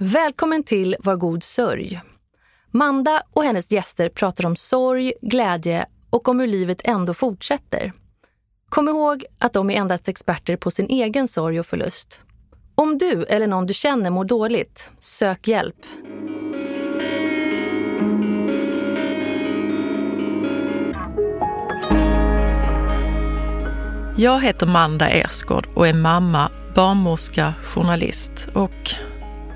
Välkommen till Var god sörj. Manda och hennes gäster pratar om sorg, glädje och om hur livet ändå fortsätter. Kom ihåg att de är endast experter på sin egen sorg och förlust. Om du eller någon du känner mår dåligt, sök hjälp. Jag heter Manda Ersgård och är mamma, barnmorska, journalist och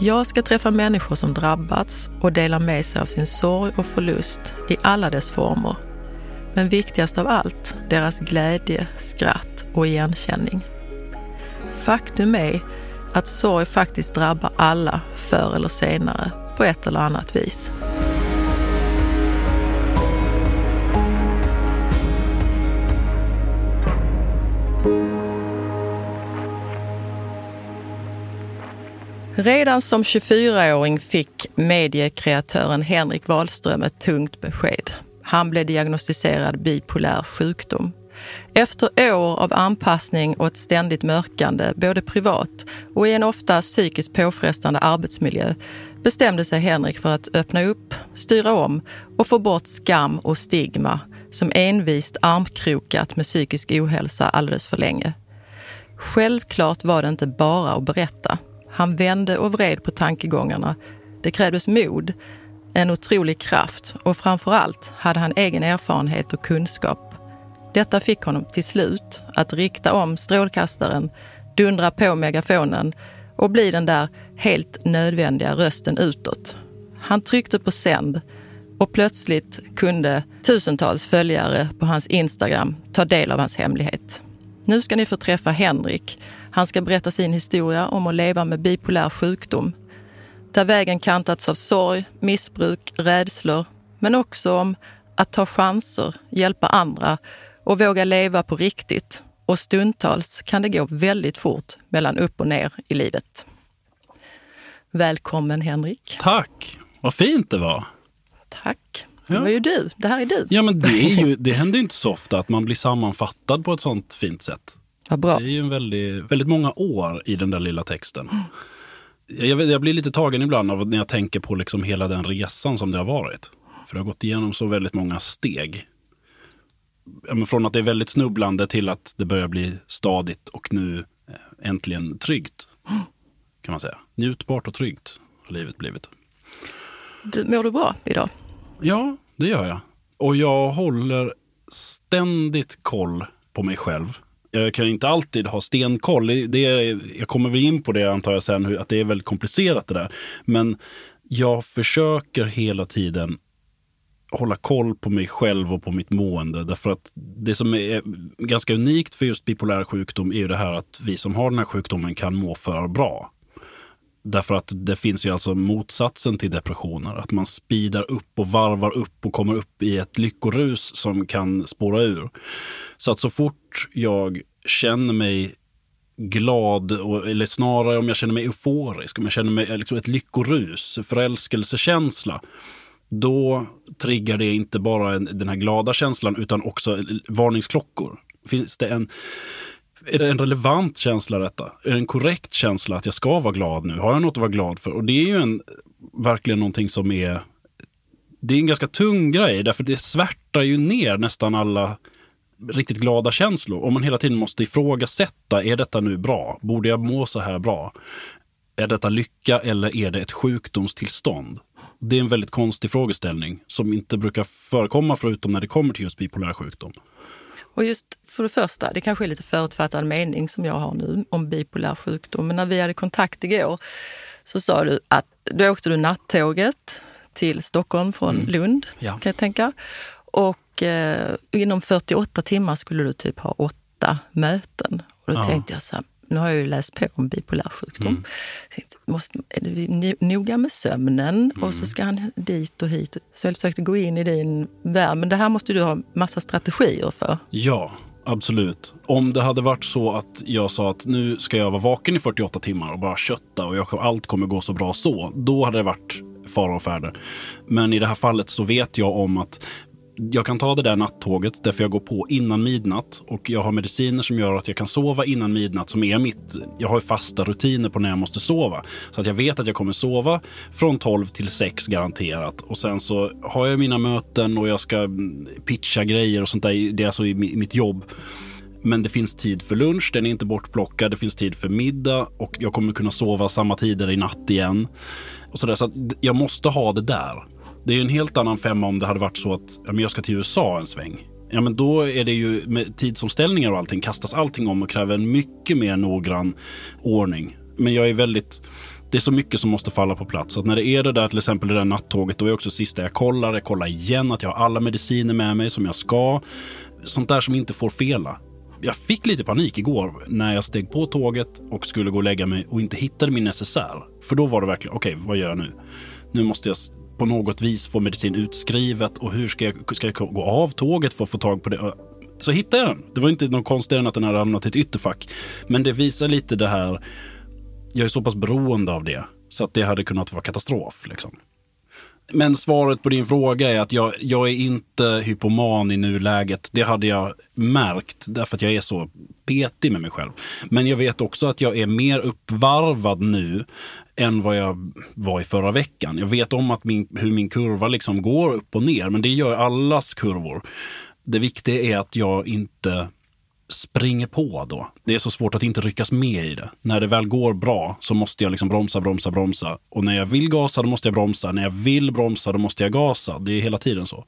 Jag ska träffa människor som drabbats och dela med sig av sin sorg och förlust i alla dess former. Men viktigast av allt, deras glädje, skratt och igenkänning. Faktum är att sorg faktiskt drabbar alla förr eller senare på ett eller annat vis. Redan som 24-åring fick mediekreatören Henrik Wahlström ett tungt besked. Han blev diagnostiserad bipolär sjukdom. Efter år av anpassning och ett ständigt mörkande, både privat och i en ofta psykiskt påfrestande arbetsmiljö, bestämde sig Henrik för att öppna upp, styra om och få bort skam och stigma som envist armkrokat med psykisk ohälsa alldeles för länge. Självklart var det inte bara att berätta. Han vände och vred på tankegångarna. Det krävdes mod, en otrolig kraft och framför allt hade han egen erfarenhet och kunskap. Detta fick honom till slut att rikta om strålkastaren, dundra på megafonen och bli den där helt nödvändiga rösten utåt. Han tryckte på sänd och plötsligt kunde tusentals följare på hans Instagram ta del av hans hemlighet. Nu ska ni få träffa Henrik. Han ska berätta sin historia om att leva med bipolär sjukdom. Där vägen kantats av sorg, missbruk, rädslor, men också om att ta chanser, hjälpa andra och våga leva på riktigt. Och stundtals kan det gå väldigt fort mellan upp och ner i livet. Välkommen Henrik. Tack! Vad fint det var. Tack. Det ja. var ju du. Det här är du. Ja, men det, är ju, det händer ju inte så ofta att man blir sammanfattad på ett sånt fint sätt. Vad bra. Det är ju en väldigt, väldigt många år i den där lilla texten. Mm. Jag, jag, blir lite tagen ibland av när jag tänker på liksom hela den resan som det har varit. För det har gått igenom så väldigt många steg. Ja, från att det är väldigt snubblande till att det börjar bli stadigt och nu eh, äntligen tryggt. Kan man säga. Njutbart och tryggt har livet blivit. Du, mår du bra idag? Ja, det gör jag. Och jag håller ständigt koll på mig själv. Jag kan inte alltid ha stenkoll. Det är, jag kommer väl in på det antar jag sen, att det är väldigt komplicerat det där. Men jag försöker hela tiden hålla koll på mig själv och på mitt mående. Därför att det som är ganska unikt för just bipolär sjukdom är ju det här att vi som har den här sjukdomen kan må för bra. Därför att det finns ju alltså motsatsen till depressioner. Att man speedar upp och varvar upp och kommer upp i ett lyckorus som kan spåra ur. Så att så fort jag känner mig glad, eller snarare om jag känner mig euforisk, om jag känner mig liksom ett lyckorus, förälskelsekänsla, då triggar det inte bara den här glada känslan utan också varningsklockor. Finns det en är det en relevant känsla detta? Är det en korrekt känsla att jag ska vara glad nu? Har jag något att vara glad för? Och det är ju en, verkligen någonting som är... Det är en ganska tung grej, därför det svärtar ju ner nästan alla riktigt glada känslor. Om man hela tiden måste ifrågasätta, är detta nu bra? Borde jag må så här bra? Är detta lycka eller är det ett sjukdomstillstånd? Det är en väldigt konstig frågeställning som inte brukar förekomma förutom när det kommer till just bipolär sjukdom. Och just för det första, det kanske är lite förutfattad mening som jag har nu om bipolär sjukdom. Men när vi hade kontakt igår så sa du att då åkte du nattåget till Stockholm från mm. Lund, ja. kan jag tänka. Och eh, inom 48 timmar skulle du typ ha åtta möten. Och då ja. tänkte jag så här, nu har jag ju läst på om bipolär sjukdom. Mm. Måste, är det noga med sömnen och så ska han dit och hit. Så jag försökte gå in i din värld. Men det här måste du ha massa strategier för. Ja, absolut. Om det hade varit så att jag sa att nu ska jag vara vaken i 48 timmar och bara kötta och jag, allt kommer gå så bra så. Då hade det varit fara och färde. Men i det här fallet så vet jag om att jag kan ta det där nattåget därför jag går på innan midnatt och jag har mediciner som gör att jag kan sova innan midnatt som är mitt. Jag har fasta rutiner på när jag måste sova så att jag vet att jag kommer sova från 12 till 6 garanterat och sen så har jag mina möten och jag ska mm, pitcha grejer och sånt där. Det är alltså i mitt jobb. Men det finns tid för lunch, den är inte bortplockad. Det finns tid för middag och jag kommer kunna sova samma tider i natt igen. Och så där, så jag måste ha det där. Det är en helt annan femma om det hade varit så att ja, men jag ska till USA en sväng. Ja, men då är det ju med tidsomställningar och allting kastas allting om och kräver en mycket mer noggrann ordning. Men jag är väldigt det är så mycket som måste falla på plats. Så att när det är det där till exempel det där nattåget, då är också sista jag kollar. Jag kollar igen att jag har alla mediciner med mig som jag ska. Sånt där som inte får fela. Jag fick lite panik igår när jag steg på tåget och skulle gå och lägga mig och inte hittade min necessär. För då var det verkligen, okej, okay, vad gör jag nu? Nu måste jag på något vis få medicin utskrivet och hur ska jag, ska jag gå av tåget för att få tag på det? Så hittade jag den. Det var inte något konstigare än att den hade hamnat i ett ytterfack. Men det visar lite det här, jag är så pass beroende av det så att det hade kunnat vara katastrof. Liksom. Men svaret på din fråga är att jag, jag är inte hypoman i nuläget. Det hade jag märkt därför att jag är så petig med mig själv. Men jag vet också att jag är mer uppvarvad nu än vad jag var i förra veckan. Jag vet om att min, hur min kurva liksom går upp och ner, men det gör allas kurvor. Det viktiga är att jag inte springer på då. Det är så svårt att inte ryckas med i det. När det väl går bra så måste jag liksom bromsa, bromsa, bromsa. Och när jag vill gasa då måste jag bromsa. När jag vill bromsa då måste jag gasa. Det är hela tiden så.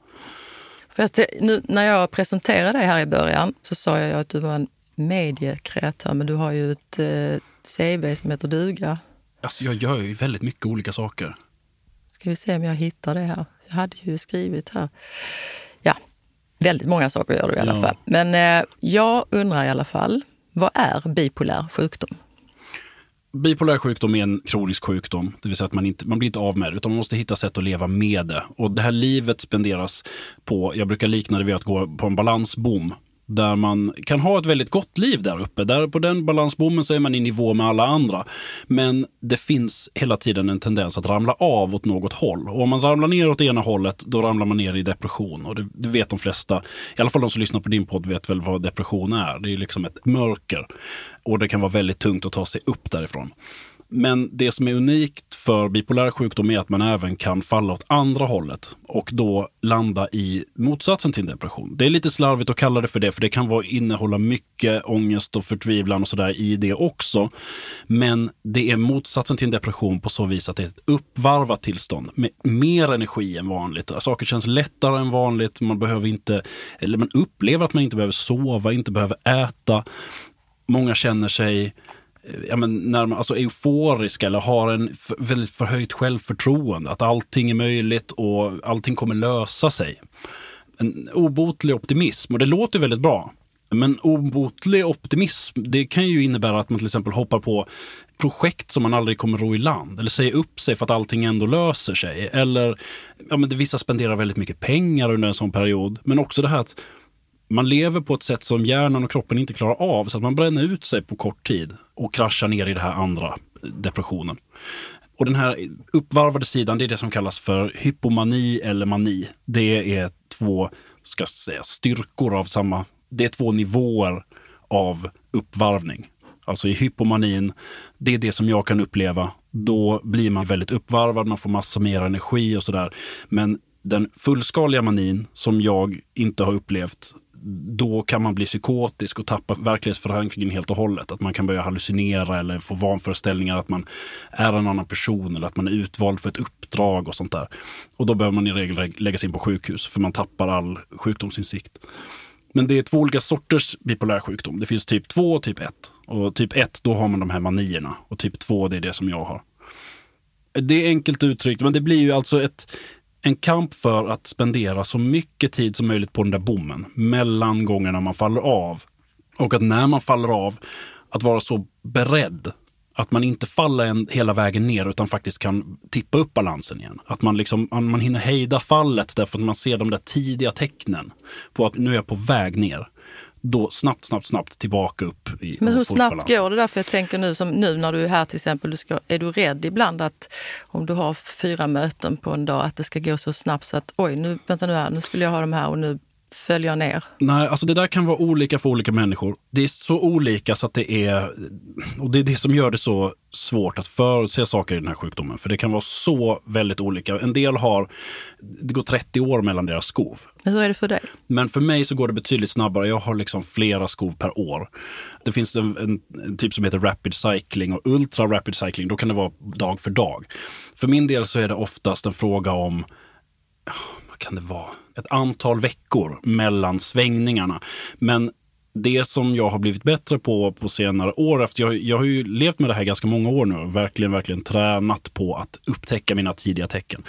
Fast nu, när jag presenterade dig här i början så sa jag att du var en mediekreatör, men du har ju ett eh, CV som heter duga. Alltså jag gör ju väldigt mycket olika saker. Ska vi se om jag hittar det här. Jag hade ju skrivit här. Väldigt många saker gör du i alla ja. fall. Men eh, jag undrar i alla fall, vad är bipolär sjukdom? Bipolär sjukdom är en kronisk sjukdom, det vill säga att man, inte, man blir inte av med det, utan man måste hitta sätt att leva med det. Och det här livet spenderas på, jag brukar likna det vid att gå på en balansbom där man kan ha ett väldigt gott liv där uppe. Där på den balansbommen så är man i nivå med alla andra. Men det finns hela tiden en tendens att ramla av åt något håll. Och om man ramlar ner åt ena hållet, då ramlar man ner i depression. Och det, det vet de flesta, i alla fall de som lyssnar på din podd vet väl vad depression är. Det är liksom ett mörker. Och det kan vara väldigt tungt att ta sig upp därifrån. Men det som är unikt för bipolär sjukdom är att man även kan falla åt andra hållet och då landa i motsatsen till depression. Det är lite slarvigt att kalla det för det, för det kan vara, innehålla mycket ångest och förtvivlan och sådär i det också. Men det är motsatsen till en depression på så vis att det är ett uppvarvat tillstånd med mer energi än vanligt. Saker känns lättare än vanligt. Man behöver inte, eller man upplever att man inte behöver sova, inte behöver äta. Många känner sig ja, men när man, alltså euforiska eller har en för, väldigt förhöjt självförtroende. Att allting är möjligt och allting kommer lösa sig. En obotlig optimism och det låter väldigt bra. Men obotlig optimism, det kan ju innebära att man till exempel hoppar på projekt som man aldrig kommer ro i land. Eller säger upp sig för att allting ändå löser sig. Eller ja, men vissa spenderar väldigt mycket pengar under en sån period. Men också det här att man lever på ett sätt som hjärnan och kroppen inte klarar av. Så att man bränner ut sig på kort tid och kraschar ner i den här andra, eh, depressionen. Och den här uppvarvade sidan, det är det som kallas för hypomani eller mani. Det är två, ska säga, styrkor av samma, det är två nivåer av uppvarvning. Alltså i hypomanin, det är det som jag kan uppleva. Då blir man väldigt uppvarvad, man får massa mer energi och sådär. Men den fullskaliga manin som jag inte har upplevt, då kan man bli psykotisk och tappa verklighetsförankringen helt och hållet. Att man kan börja hallucinera eller få vanföreställningar att man är en annan person eller att man är utvald för ett uppdrag och sånt där. Och då behöver man i regel läggas in på sjukhus för man tappar all sjukdomsinsikt. Men det är två olika sorters bipolär sjukdom. Det finns typ 2 och typ 1. Och typ 1, då har man de här manierna. Och typ 2, det är det som jag har. Det är enkelt uttryckt, men det blir ju alltså ett en kamp för att spendera så mycket tid som möjligt på den där bommen mellan gångerna man faller av. Och att när man faller av, att vara så beredd. Att man inte faller en, hela vägen ner utan faktiskt kan tippa upp balansen igen. Att man, liksom, man hinner hejda fallet därför att man ser de där tidiga tecknen på att nu är jag på väg ner då snabbt, snabbt, snabbt tillbaka upp. I, Men hur snabbt går det där? För jag tänker nu som nu när du är här till exempel, du ska, är du rädd ibland att om du har fyra möten på en dag att det ska gå så snabbt så att oj, nu, vänta nu här, nu skulle jag ha de här och nu följa ner? Nej, alltså det där kan vara olika för olika människor. Det är så olika så att det är... Och det är det som gör det så svårt att förutse saker i den här sjukdomen. För det kan vara så väldigt olika. En del har... Det går 30 år mellan deras skov. Men hur är det för dig? Men för mig så går det betydligt snabbare. Jag har liksom flera skov per år. Det finns en, en, en typ som heter rapid cycling och ultra rapid cycling. Då kan det vara dag för dag. För min del så är det oftast en fråga om kan det vara? ett antal veckor mellan svängningarna. Men det som jag har blivit bättre på på senare år, efter jag, jag har ju levt med det här ganska många år nu och verkligen, verkligen tränat på att upptäcka mina tidiga tecken.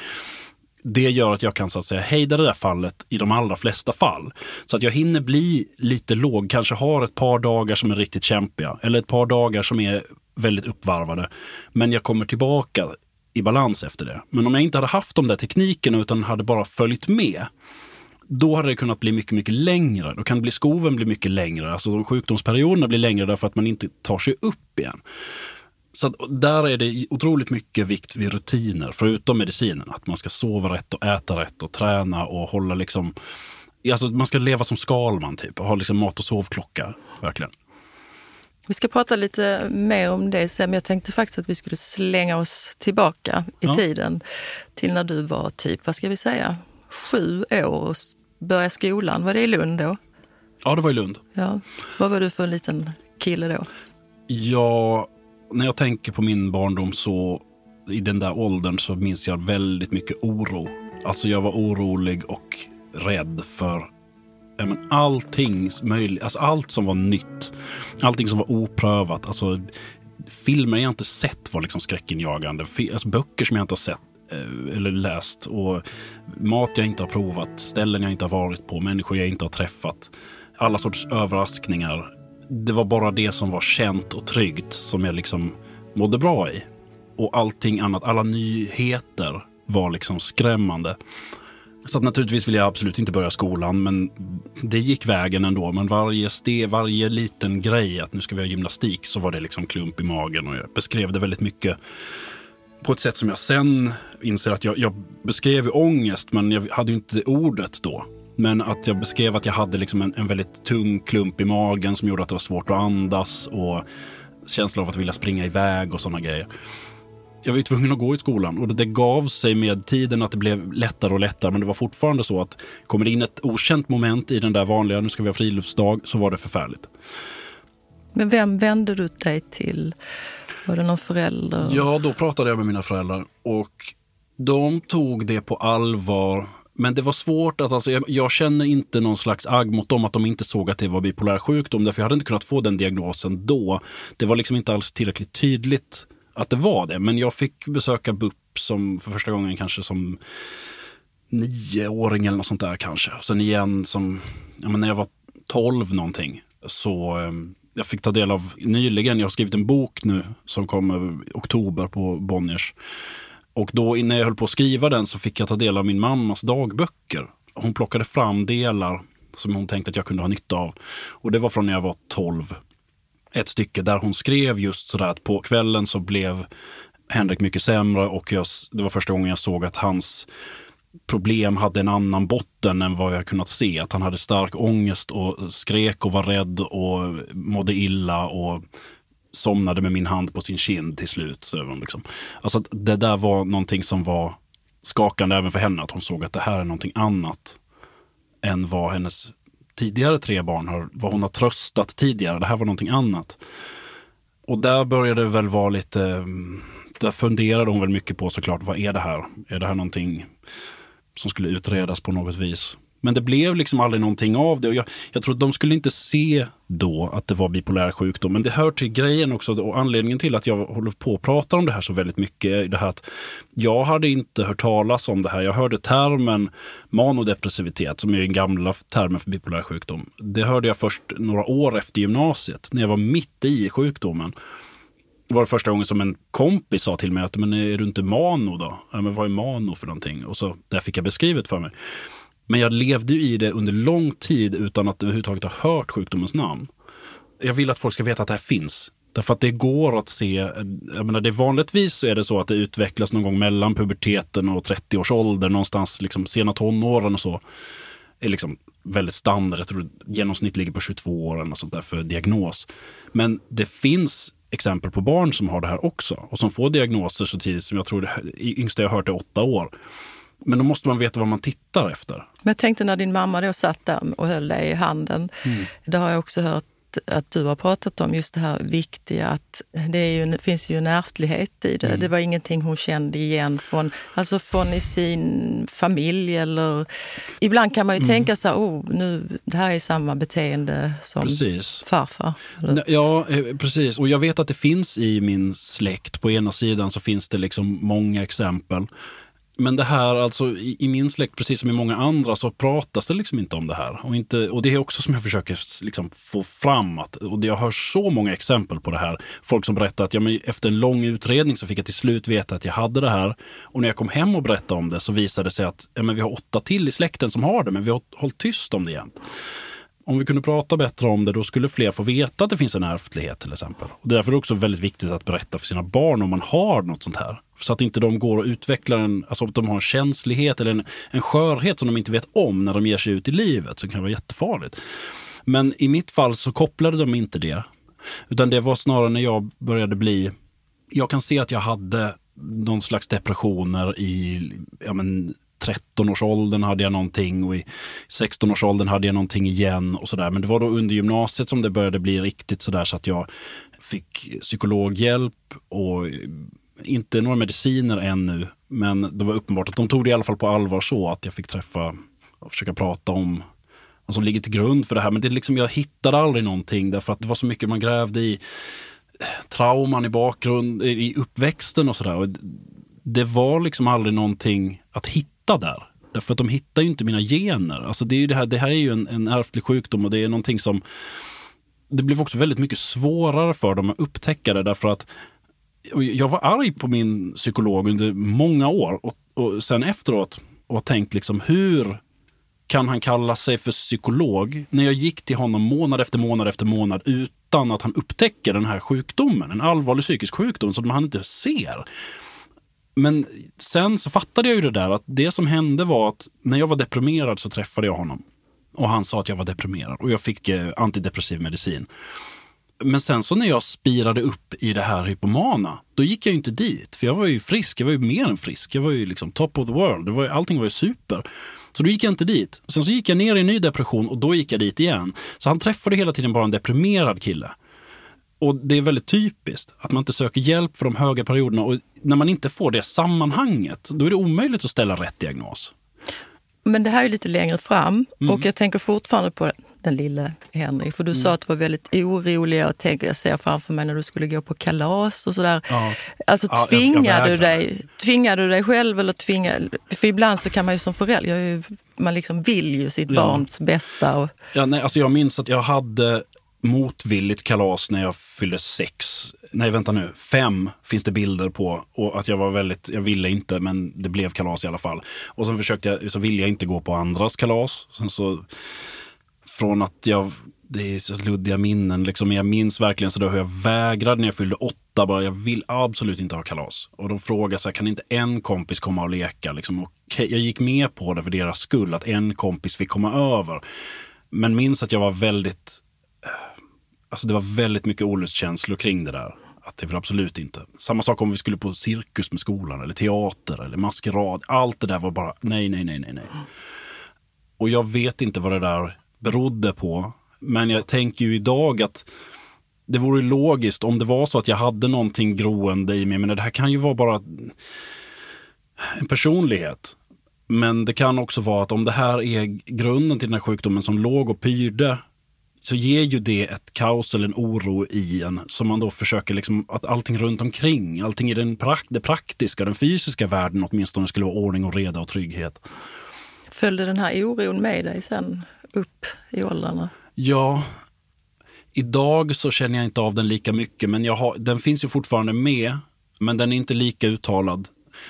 Det gör att jag kan så att säga hejda det där fallet i de allra flesta fall. Så att jag hinner bli lite låg, kanske har ett par dagar som är riktigt kämpiga eller ett par dagar som är väldigt uppvarvade. Men jag kommer tillbaka i balans efter det. Men om jag inte hade haft de där teknikerna utan hade bara följt med, då hade det kunnat bli mycket, mycket längre. Då kan det bli, skoven bli mycket längre. Alltså sjukdomsperioderna blir längre därför att man inte tar sig upp igen. Så där är det otroligt mycket vikt vid rutiner, förutom medicinen. Att man ska sova rätt och äta rätt och träna och hålla liksom... Alltså man ska leva som Skalman typ och ha liksom mat och sovklocka. Verkligen. Vi ska prata lite mer om det sen, men jag tänkte faktiskt att vi skulle slänga oss tillbaka i ja. tiden till när du var typ, vad ska vi säga, sju år och började skolan. Var det i Lund då? Ja, det var i Lund. Ja. Vad var du för en liten kille då? Ja, när jag tänker på min barndom så i den där åldern så minns jag väldigt mycket oro. Alltså jag var orolig och rädd för ja, men allting möjligt, alltså allt som var nytt. Allting som var oprövat. Alltså, filmer jag inte sett var liksom skräckinjagande. Alltså, böcker som jag inte har sett eh, eller läst och mat jag inte har provat, ställen jag inte har varit på, människor jag inte har träffat. Alla sorts överraskningar. Det var bara det som var känt och tryggt som jag liksom mådde bra i. Och allting annat, alla nyheter var liksom skrämmande. Så att naturligtvis vill jag absolut inte börja skolan, men det gick vägen ändå. Men varje steg, varje liten grej, att nu ska vi ha gymnastik, så var det liksom klump i magen. Och jag beskrev det väldigt mycket på ett sätt som jag sen inser att jag, jag beskrev ångest, men jag hade ju inte ordet då. Men att jag beskrev att jag hade liksom en, en väldigt tung klump i magen som gjorde att det var svårt att andas och känsla av att vilja springa iväg och sådana grejer jag var ju tvungen att gå i skolan och det, gav sig med tiden att det blev lättare och lättare. Men det var fortfarande så att kommer det in ett okänt moment i den där vanliga, nu ska vi ha friluftsdag, så var det förfärligt. Men vem vände du dig till? Var det någon förälder? Ja, då pratade jag med mina föräldrar och de tog det på allvar. Men det var svårt att, alltså, jag, jag, känner inte någon slags agg mot dem att de inte såg att det var bipolär sjukdom. Därför jag hade inte kunnat få den diagnosen då. Det var liksom inte alls tillräckligt tydligt att det var det. Men jag fick besöka BUP som för första gången kanske som nioåring eller något sånt där kanske. Och sen igen som, ja, men när jag var tolv någonting så eh, jag fick ta del av nyligen, jag har skrivit en bok nu som kommer i oktober på Bonniers. Och då innan jag höll på att skriva den så fick jag ta del av min mammas dagböcker. Hon plockade fram delar som hon tänkte att jag kunde ha nytta av. Och det var från när jag var 12 ett stycke där hon skrev just sådär att på kvällen så blev Henrik mycket sämre och jag, det var första gången jag såg att hans problem hade en annan botten än vad jag kunnat se. Att han hade stark ångest och skrek och var rädd och mådde illa och somnade med min hand på sin kind till slut. Så liksom. Alltså det där var någonting som var skakande även för henne. Att hon såg att det här är någonting annat än vad hennes tidigare tre barn har, vad hon har tröstat tidigare. Det här var någonting annat. Och där började det väl vara lite, mm, där funderade hon väl mycket på såklart, vad är det här? Är det här någonting som skulle utredas på något vis? Men det blev liksom aldrig någonting av det. Och jag, jag tror att de skulle inte se då att det var bipolär sjukdom. Men det hör till grejen också och anledningen till att jag håller på att prata om det här så väldigt mycket är det här att jag hade inte hört talas om det här. Jag hörde termen manodepressivitet som är den gamla termen för bipolär sjukdom. Det hörde jag först några år efter gymnasiet när jag var mitt i sjukdomen. Det var det första gången som en kompis sa till mig att men är du inte mano då? Ja, men vad är mano för någonting? Och så där fick jag beskrivet för mig. Men jag levde i det under lång tid utan att överhuvudtaget ha hört sjukdomens namn. Jag vill att folk ska veta att det här finns. Därför att det går att se, jag menar det vanligtvis är det så att det utvecklas någon gång mellan puberteten och 30 års ålder, någonstans liksom sena tonåren och så. är liksom väldigt standard. Jag tror genomsnitt ligger på 22 år eller sånt där för diagnos. Men det finns exempel på barn som har det här också och som får diagnoser så tidigt som jag tror det yngsta jag hört är åtta år. Men då måste man veta vad man tittar efter. Men jag tänkte när din mamma då satt där och höll dig i handen. Mm. Det har jag också hört att du har pratat om, just det här viktiga att det, ju, finns ju en ärftlighet i det. Mm. Det var ingenting hon kände igen från, alltså från i sin familj eller... Ibland kan man ju mm. tänka så här, oh, nu, det här är samma beteende som precis. farfar. Eller? Ja, eh, precis. Och jag vet att det finns i min släkt, på ena sidan så finns det liksom många exempel men det här, alltså i, i, min släkt, precis som i många andra, så pratas det liksom inte om det här. Och, inte, och det är också som jag försöker liksom få fram. Att, och jag hör så många exempel på det här. Folk som berättar att ja, men efter en lång utredning så fick jag till slut veta att jag hade det här. Och när jag kom hem och berättade om det så visade det sig att ja, men vi har åtta till i släkten som har det, men vi har hållit tyst om det jämt om vi kunde prata bättre om det, då skulle fler få veta att det finns en ärftlighet till exempel. Och därför är det också väldigt viktigt att berätta för sina barn om man har något sånt här. Så att inte de går och utvecklar en, alltså att de har en känslighet eller en, en skörhet som de inte vet om när de ger sig ut i livet, som kan vara jättefarligt. Men i mitt fall så kopplade de inte det. Utan det var snarare när jag började bli, jag kan se att jag hade någon slags depressioner i ja men, 13-årsåldern hade jag någonting och i 16-årsåldern hade jag någonting igen och sådär. Men det var då under gymnasiet som det började bli riktigt sådär så att jag fick psykologhjälp och inte några mediciner ännu. Men det var uppenbart att de tog det i alla fall på allvar så att jag fick träffa och försöka prata om vad som ligger till grund för det här. Men det liksom, jag hittade aldrig någonting därför att det var så mycket man grävde i eh, trauman i bakgrund, i uppväxten och sådär. Det var liksom aldrig någonting att hitta hitta där. Därför att de hittar ju inte mina gener. Alltså det, är det, här, det här är ju en, en ärftlig sjukdom och det är någonting som... Det blev också väldigt mycket svårare för dem att upptäcka det därför att jag var arg på min psykolog under många år och, och sen efteråt och tänkt liksom hur kan han kalla sig för psykolog när jag gick till honom månad efter månad efter månad utan att han upptäcker den här sjukdomen, en allvarlig psykisk sjukdom som han inte ser. Men sen så fattade jag ju det där att det som hände var att när jag var deprimerad så träffade jag honom. Och han sa att jag var deprimerad och jag fick eh, antidepressiv medicin. Men sen så när jag spirade upp i det här hypomana, då gick jag ju inte dit. För jag var ju frisk, jag var ju mer än frisk. Jag var ju liksom top of the world, det var, allting var ju super. Så då gick jag inte dit. Sen så gick jag ner i en ny depression och då gick jag dit igen. Så han träffade hela tiden bara en deprimerad kille. Och det är väldigt typiskt att man inte söker hjälp för de höga perioderna. Och när man inte får det sammanhanget, då är det omöjligt att ställa rätt diagnos. Men det här är lite längre fram mm. och jag tänker fortfarande på den lille Henrik. För du mm. sa att du var väldigt orolig. Jag, tänker, jag ser framför mig när du skulle gå på kalas och sådär. Ja. Alltså tvingade, ja, du dig, tvingade du dig själv eller tvingade... För ibland så kan man ju som förälder, man liksom vill ju sitt ja. barns bästa. Och... Ja, nej, alltså jag minns att jag hade motvilligt kalas när jag fyllde sex. Nej, vänta nu. Fem finns det bilder på. Och att jag var väldigt, jag ville inte, men det blev kalas i alla fall. Och sen försökte jag, så ville jag inte gå på andras kalas. Sen så, från att jag, det är så luddiga minnen liksom. Jag minns verkligen så hur jag vägrade när jag fyllde åtta. Bara, jag vill absolut inte ha kalas. Och de frågade så här, kan inte en kompis komma och leka? Liksom, och jag gick med på det för deras skull, att en kompis fick komma över. Men minns att jag var väldigt eh, alltså det var väldigt mycket olustkänslor kring det där. Att det vill absolut inte. Samma sak om vi skulle på cirkus med skolan eller teater eller maskerad. Allt det där var bara nej, nej, nej, nej, nej. Och jag vet inte vad det där berodde på. Men jag tänker ju idag att det vore logiskt om det var så att jag hade någonting groende i mig. Men det här kan ju vara bara en personlighet. Men det kan också vara att om det här är grunden till den här sjukdomen som låg och pyrde så ger ju det ett kaos eller en oro i en som man då försöker liksom att allting runt omkring, allting i den prakt, det praktiska, den fysiska världen åtminstone skulle vara ordning och reda och trygghet. Följde den här oron med dig sen upp i åldrarna? Ja, idag så känner jag inte av den lika mycket, men jag har, den finns ju fortfarande med, men den är inte lika uttalad.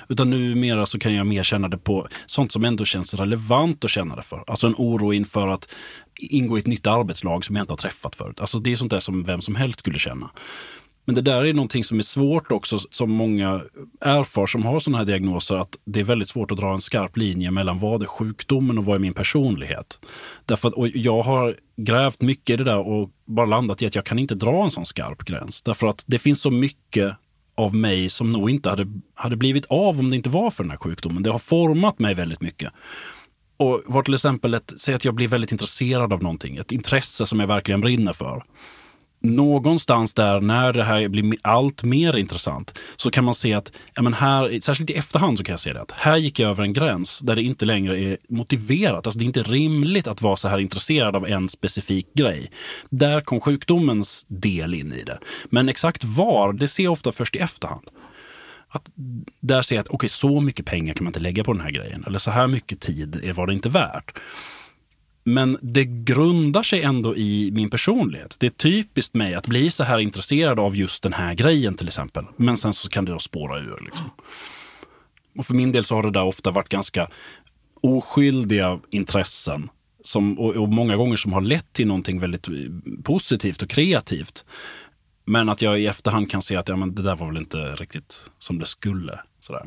Utan numera så kan jag mer känna det på sånt som ändå känns relevant att känna det för. Alltså en oro inför att ingå i ett nytt arbetslag som jag inte har träffat förut. Alltså det är sånt där som vem som helst skulle känna. Men det där är någonting som är svårt också, som många erfar som har sådana här diagnoser, att det är väldigt svårt att dra en skarp linje mellan vad är sjukdomen och vad är min personlighet. Därför att, och jag har grävt mycket i det där och bara landat i att jag kan inte dra en sån skarp gräns. Därför att det finns så mycket av mig som nog inte hade, hade blivit av om det inte var för den här sjukdomen. Det har format mig väldigt mycket. Och var till exempel ett, säg att jag blir väldigt intresserad av någonting, ett intresse som jag verkligen brinner för någonstans där när det här blir allt mer intressant så kan man se att, ja men här, särskilt i efterhand så kan jag se det, att här gick jag över en gräns där det inte längre är motiverat. Alltså det är inte rimligt att vara så här intresserad av en specifik grej. Där kom sjukdomens del in i det. Men exakt var, det ser jag ofta först i efterhand. Att där ser jag att okej, okay, så mycket pengar kan man inte lägga på den här grejen. Eller så här mycket tid var det inte värt. Men det grundar sig ändå i min personlighet. Det är typiskt mig att bli så här intresserad av just den här grejen till exempel. Men sen så kan det då spåra ur. Liksom. Och för min del så har det där ofta varit ganska oskyldiga intressen. Som, och, och många gånger som har lett till någonting väldigt positivt och kreativt. Men att jag i efterhand kan se att ja, men det där var väl inte riktigt som det skulle. Sådär.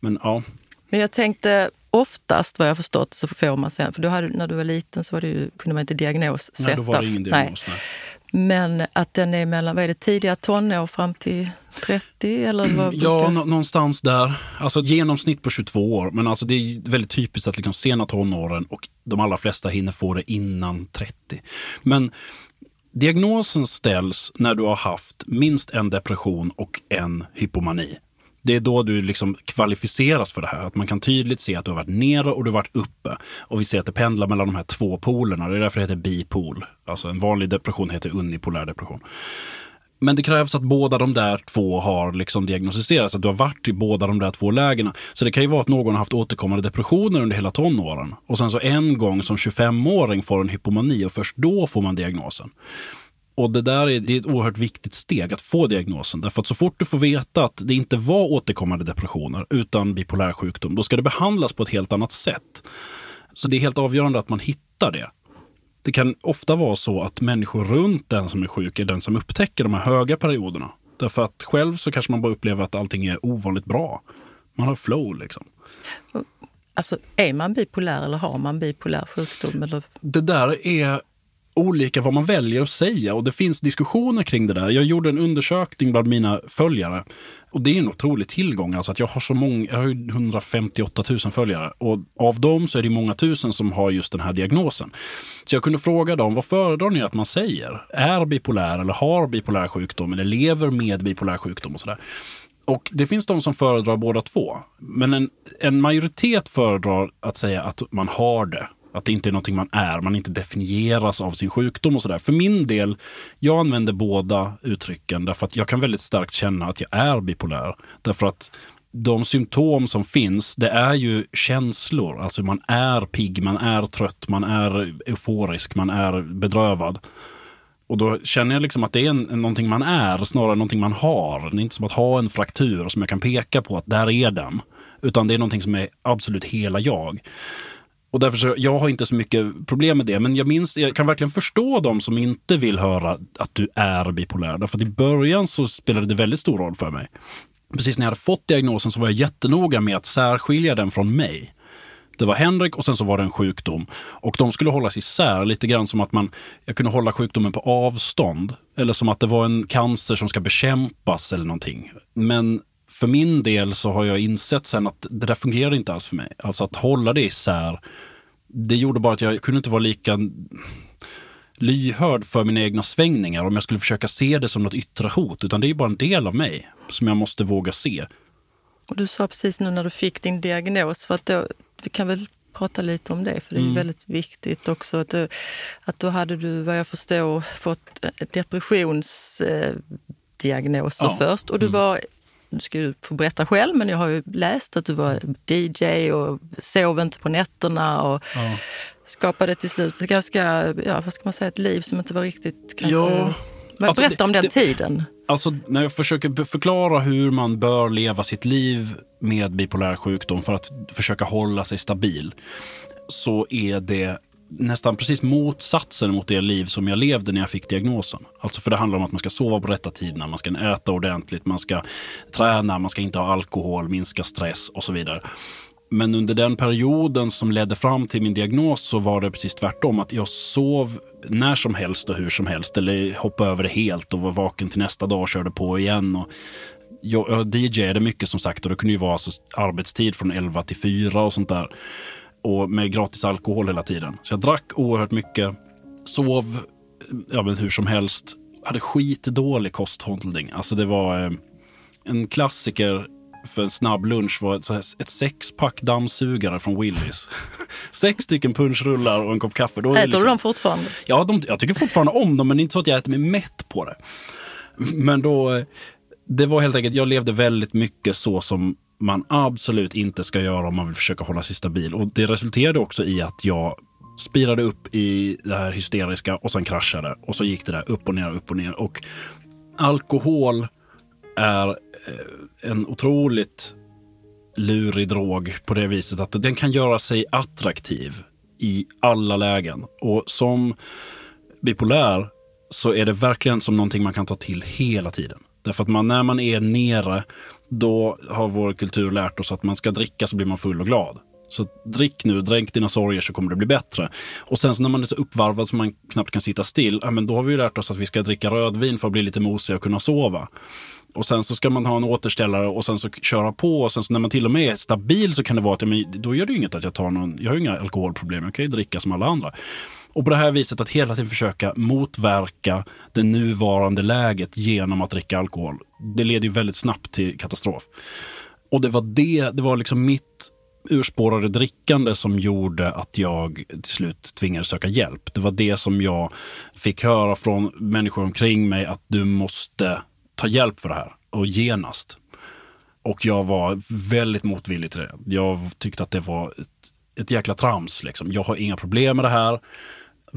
Men ja. Men jag tänkte, oftast vad jag förstått så får man sen, för du hade, när du var liten så var det ju, kunde man inte diagnossätta. Nej, då var det ingen diagnos. Nej. Men att den är mellan, vad är det, tidiga tonår fram till 30? Eller vad ja, någonstans där. Alltså genomsnitt på 22 år. Men alltså det är väldigt typiskt att liksom sena tonåren och de allra flesta hinner få det innan 30. Men diagnosen ställs när du har haft minst en depression och en hypomani det är då du liksom kvalificeras för det här. Att man kan tydligt se att du har varit nere och du har varit uppe. Och vi ser att det pendlar mellan de här två polerna. Det är därför det heter bipol. Alltså en vanlig depression heter unipolär depression. Men det krävs att båda de där två har liksom diagnostiserats, att du har varit i båda de där två lägena. Så det kan ju vara att någon har haft återkommande depressioner under hela tonåren. Och sen så en gång som 25-åring får en hypomani och först då får man diagnosen. Och det där är, det är ett oerhört viktigt steg att få diagnosen. Därför att så fort du får veta att det inte var återkommande depressioner utan bipolär sjukdom, då ska det behandlas på ett helt annat sätt. Så det är helt avgörande att man hittar det. Det kan ofta vara så att människor runt den som är sjuk är den som upptäcker de här höga perioderna. Därför att själv så kanske man bara upplever att allting är ovanligt bra. Man har flow liksom. Alltså, är man bipolär eller har man bipolär sjukdom? Eller? Det där är olika vad man väljer att säga och det finns diskussioner kring det där. Jag gjorde en undersökning bland mina följare och det är en otrolig tillgång. Alltså att jag har så många, jag har 158 000 följare och av dem så är det många tusen som har just den här diagnosen. Så jag kunde fråga dem, vad föredrar ni att man säger? Är bipolär eller har bipolär sjukdom eller lever med bipolär sjukdom och sådär. Och det finns de som föredrar båda två. Men en, en majoritet föredrar att säga att man har det att det inte är någonting man är, man inte definieras av sin sjukdom och sådär. För min del, jag använder båda uttrycken därför att jag kan väldigt starkt känna att jag är bipolär. Därför att de symptom som finns, det är ju känslor. Alltså man är pigg, man är trött, man är euforisk, man är bedrövad. Och då känner jag liksom att det är en, någonting man är snarare än någonting man har. Det är inte som att ha en fraktur som jag kan peka på att där är den. Utan det är någonting som är absolut hela jag. Och därför så, jag har inte så mycket problem med det. Men jag minns, jag kan verkligen förstå de som inte vill höra att du är bipolär. Därför att i början så spelade det väldigt stor roll för mig. Precis när jag hade fått diagnosen så var jag jättenoga med att särskilja den från mig. Det var Henrik och sen så var det en sjukdom. Och de skulle hållas isär lite grann som att man, jag kunde hålla sjukdomen på avstånd. Eller som att det var en cancer som ska bekämpas eller någonting. Men för min del så har jag insett sen att det där fungerar inte alls för mig. Alltså att hålla det isär, det gjorde bara att jag kunde inte vara lika lyhörd för mina egna svängningar om jag skulle försöka se det som något yttre hot. Utan det är bara en del av mig som jag måste våga se. Och du sa precis nu när du fick din diagnos, för att då, vi kan väl prata lite om det, för det är mm. väldigt viktigt också. Att du, att då hade du, vad jag förstår, fått depressionsdiagnoser ja. först. Och du mm. var, du ska ju få berätta själv, men jag har ju läst att du var DJ och sov inte på nätterna. Och ja. skapade till slut ett ganska, ja, vad ska man säga, ett liv som inte var riktigt kanske... Ja. Alltså, berätta om den det, tiden. Alltså när jag försöker förklara hur man bör leva sitt liv med bipolär sjukdom för att försöka hålla sig stabil så är det nästan precis motsatsen mot det liv som jag levde när jag fick diagnosen. Alltså för det handlar om att man ska sova på rätta tiderna, man ska äta ordentligt, man ska träna, man ska inte ha alkohol, minska stress och så vidare. Men under den perioden som ledde fram till min diagnos så var det precis tvärtom. Att jag sov när som helst och hur som helst. Eller hoppade över det helt och var vaken till nästa dag och körde på igen. Och jag, jag DJade mycket som sagt och det kunde ju vara alltså arbetstid från 11 till 4 och sånt där. Och med gratis alkohol hela tiden. Så jag drack oerhört mycket, sov ja, men hur som helst. Hade skitdålig kosthållning. Alltså det var eh, en klassiker för en snabb lunch var ett, ett sexpack dammsugare från Willys. Sex stycken punschrullar och en kopp kaffe. Då äter liksom, du dem fortfarande? Ja, de, jag tycker fortfarande om dem, men inte så att jag äter mig mätt på det. Men då, det var helt enkelt, jag levde väldigt mycket så som man absolut inte ska göra om man vill försöka hålla sig stabil. Och det resulterade också i att jag spirade upp i det här hysteriska och sen kraschade. Och så gick det där upp och ner, upp och ner. Och alkohol är eh, en otroligt lurig drog på det viset att den kan göra sig attraktiv i alla lägen. Och som bipolär så är det verkligen som någonting man kan ta till hela tiden. Därför att man, när man är nere, då har vår kultur lärt oss att man ska dricka så blir man full och glad. Så drick nu, dränk dina sorger så kommer det bli bättre. Och sen så när man är så uppvarvad så man knappt kan sitta still, ja, men då har vi ju lärt oss att vi ska dricka rödvin för att bli lite mosig och kunna sova. Och sen så ska man ha en återställare och sen så köra på. Och sen så när man till och med är stabil så kan det vara att ja, då gör det ju inget att jag tar någon, jag har ju inga alkoholproblem, jag kan ju dricka som alla andra. Och på det här viset att hela tiden försöka motverka det nuvarande läget genom att dricka alkohol. Det leder ju väldigt snabbt till katastrof. Och det var det, det var liksom mitt urspårade drickande som gjorde att jag till slut tvingades söka hjälp. Det var det som jag fick höra från människor omkring mig att du måste ta hjälp för det här och genast. Och jag var väldigt motvillig till det. Jag tyckte att det var ett, ett jäkla trams. Liksom. Jag har inga problem med det här.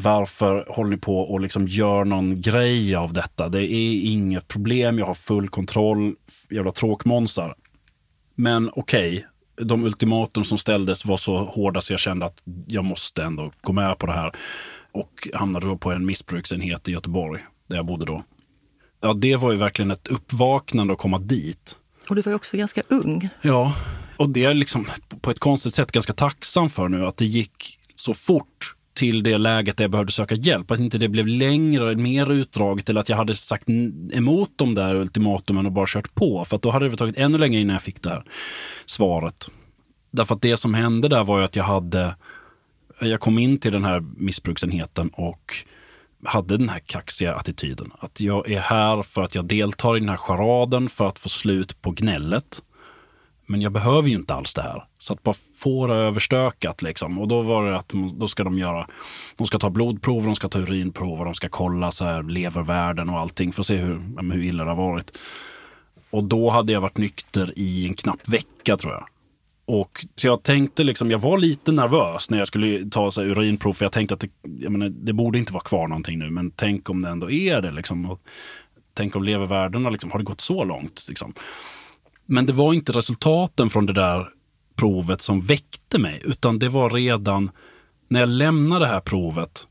Varför håller ni på och liksom gör någon grej av detta? Det är inget problem, jag har full kontroll. Jävla tråkmånsar. Men okej, okay, de ultimatum som ställdes var så hårda så jag kände att jag måste ändå gå med på det här. Och hamnade då på en missbruksenhet i Göteborg, där jag bodde då ja, det var ju verkligen ett uppvaknande att komma dit. Och du var ju också ganska ung. Ja, och det är liksom på ett konstigt sätt ganska tacksam för nu att det gick så fort till det läget där jag behövde söka hjälp. Att inte det blev längre, mer utdraget eller att jag hade sagt emot de där ultimatumen och bara kört på. För då hade det tagit ännu längre innan jag fick det här svaret. Därför att det som hände där var ju att jag hade, jag kom in till den här missbruksenheten och hade den här kaxiga attityden. Att jag är här för att jag deltar i den här charaden för att få slut på gnället. Men jag behöver ju inte alls det här. Så att bara få det överstökat liksom. Och då var det att då ska de göra, de ska ta blodprover, de ska ta urinprover, de ska kolla så här levervärden och allting för att se hur, hur illa det har varit. Och då hade jag varit nykter i en knapp vecka tror jag. Och, så jag tänkte liksom, jag var lite nervös när jag skulle ta så här, urinprov för jag tänkte att det, jag menar, det borde inte vara kvar någonting nu men tänk om det ändå är det. Liksom. Och, tänk om levervärdena, liksom, har det gått så långt? Liksom. Men det var inte resultaten från det där provet som väckte mig utan det var redan när jag lämnade det här provet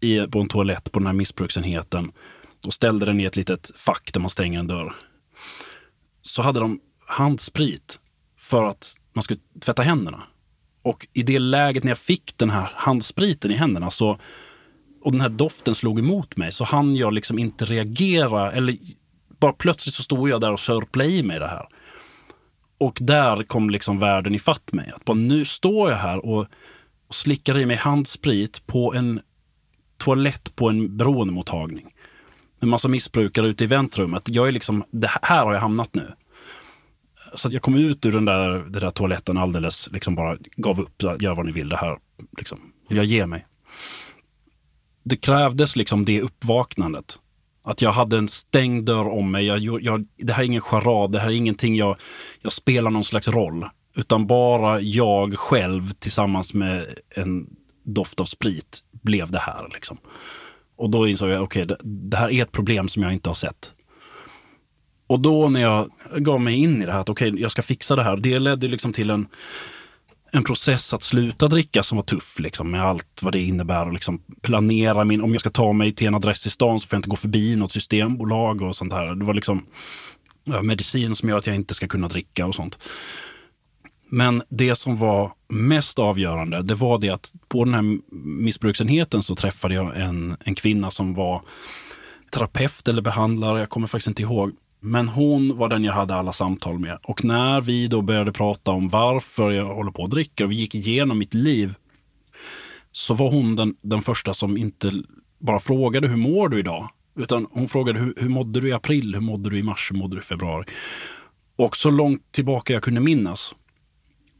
i, på en toalett på den här missbruksenheten och ställde den i ett litet fack där man stänger en dörr. Så hade de handsprit för att man skulle tvätta händerna. Och i det läget när jag fick den här handspriten i händerna så, och den här doften slog emot mig så hann jag liksom inte reagera. Eller bara plötsligt så stod jag där och sörplade i mig det här. Och där kom liksom världen ifatt mig. Att bara, nu står jag här och, och slickar i mig handsprit på en toalett på en beroendemottagning. En massa missbrukare ute i väntrummet. Jag är liksom, det här har jag hamnat nu. Så att jag kom ut ur den där, den där toaletten alldeles, liksom bara gav upp, gör vad ni vill, det här, liksom. Jag ger mig. Det krävdes liksom det uppvaknandet. Att jag hade en stängd dörr om mig. Jag, jag, det här är ingen charad, det här är ingenting jag, jag spelar någon slags roll. Utan bara jag själv tillsammans med en doft av sprit blev det här. Liksom. Och då insåg jag, okej, okay, det, det, här är ett problem som jag inte har sett. Och då när jag gav mig in i det här, att okej, okay, jag ska fixa det här. Det ledde liksom till en, en process att sluta dricka som var tuff, liksom, med allt vad det innebär. Och liksom planera min, om jag ska ta mig till en adress i stan så får jag inte gå förbi något systembolag och sånt här. Det var liksom ja, medicin som gör att jag inte ska kunna dricka och sånt. Men det som var mest avgörande, det var det att på den här missbruksenheten så träffade jag en, en kvinna som var terapeut eller behandlare, jag kommer faktiskt inte ihåg. Men hon var den jag hade alla samtal med. Och när vi då började prata om varför jag håller på att dricka och vi gick igenom mitt liv, så var hon den, den första som inte bara frågade hur mår du idag? Utan hon frågade hur, hur mådde du i april, hur mådde du i mars, hur mådde du i februari? Och så långt tillbaka jag kunde minnas